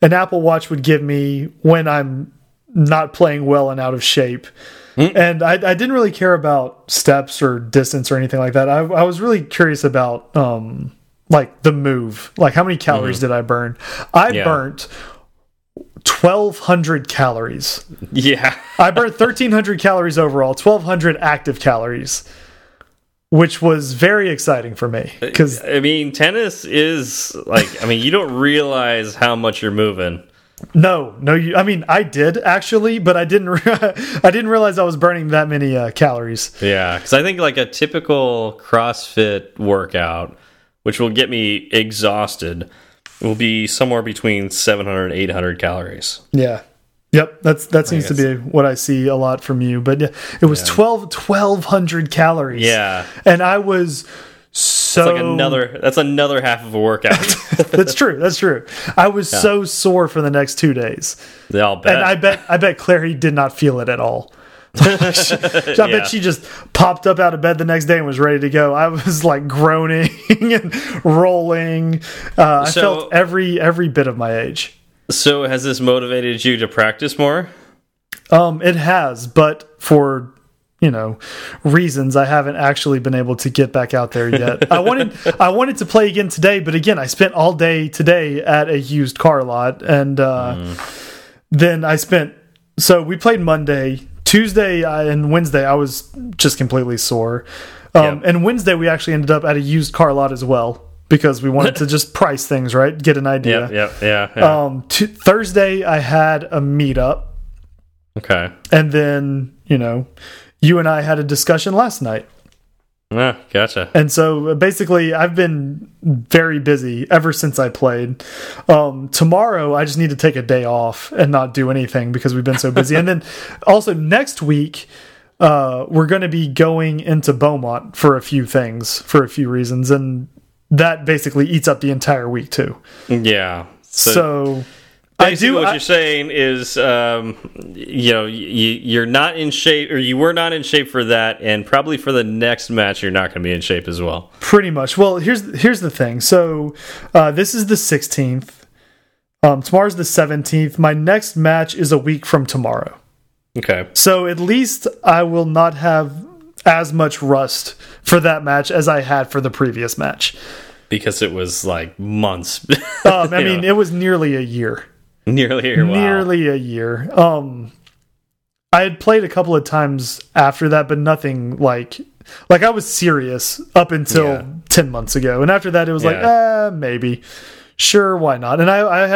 an apple watch would give me when i'm not playing well and out of shape. And I, I didn't really care about steps or distance or anything like that. I, I was really curious about um like the move like how many calories did i burn i Yeah. burnt 1200 calories yeah. I burned 1,300 calories overall, 1,200 active calories, which was very exciting for me because I mean, tennis is like I mean, you don't realize how much you're moving No, no. You, I mean, I did actually, but I didn't. [LAUGHS] I didn't realize I was burning that many uh, calories. Yeah, because I think like a typical CrossFit workout, which will get me exhausted, will be somewhere between 700 and 800 calories. Yeah. Yep, that's that seems to be what I see a lot from you. But it was Yeah. 12 1200 calories. Yeah, And I was so it's like another. That's another half of a workout. [LAUGHS] That's true. That's true. I was so sore for the next 2 days. they all bet. And I bet I bet Clary did not feel it at all. I Yeah. bet she just popped up out of bed the next day and was ready to go. I was like groaning [LAUGHS] and rolling. Uh, I So- felt every every bit of my age. so has this motivated you to practice more? Um, it has, but for you know reasons, I haven't actually been able to get back out there yet. [LAUGHS] I wanted I wanted to play again today, but again, I spent all day today at a used car lot, and uh, then I spent. So we played Monday, Tuesday, uh, and Wednesday. I was just completely sore, um, Yep. and Wednesday we actually ended up at a used car lot as well because we wanted to [LAUGHS] just price things right, get an idea. Yep, yep, yeah. yeah. Um, t Thursday I had a meetup. okay. And then, you know, you and I had a discussion last night. Ah, gotcha. And so basically, I've been very busy ever since I played. Um, tomorrow, I just need to take a day off and not do anything because we've been so busy. and then [LAUGHS] also next week, uh, we're going to be going into Beaumont for a few things, for a few reasons. And that basically eats up the entire week, too. Yeah. So, I Basically, do. what I- you're saying is, um, you know, you, you're not in shape, or you were not in shape for that, and probably for the next match, you're not going to be in shape as well. Pretty much. Well, here's here's the thing. So uh, this is the 16th. Um, tomorrow's the 17th. My next match is a week from tomorrow. Okay. So at least I will not have as much rust for that match as I had for the previous match. Because it was like months, [LAUGHS] Um, I mean, know. it was nearly a year. [LAUGHS] nearly here. Wow. Nearly a year. Um, I had played a couple of times after that, but nothing like like I was serious up until Yeah. ten months ago, and after that, it was like, Yeah. uh, maybe, sure, why not? And I, I had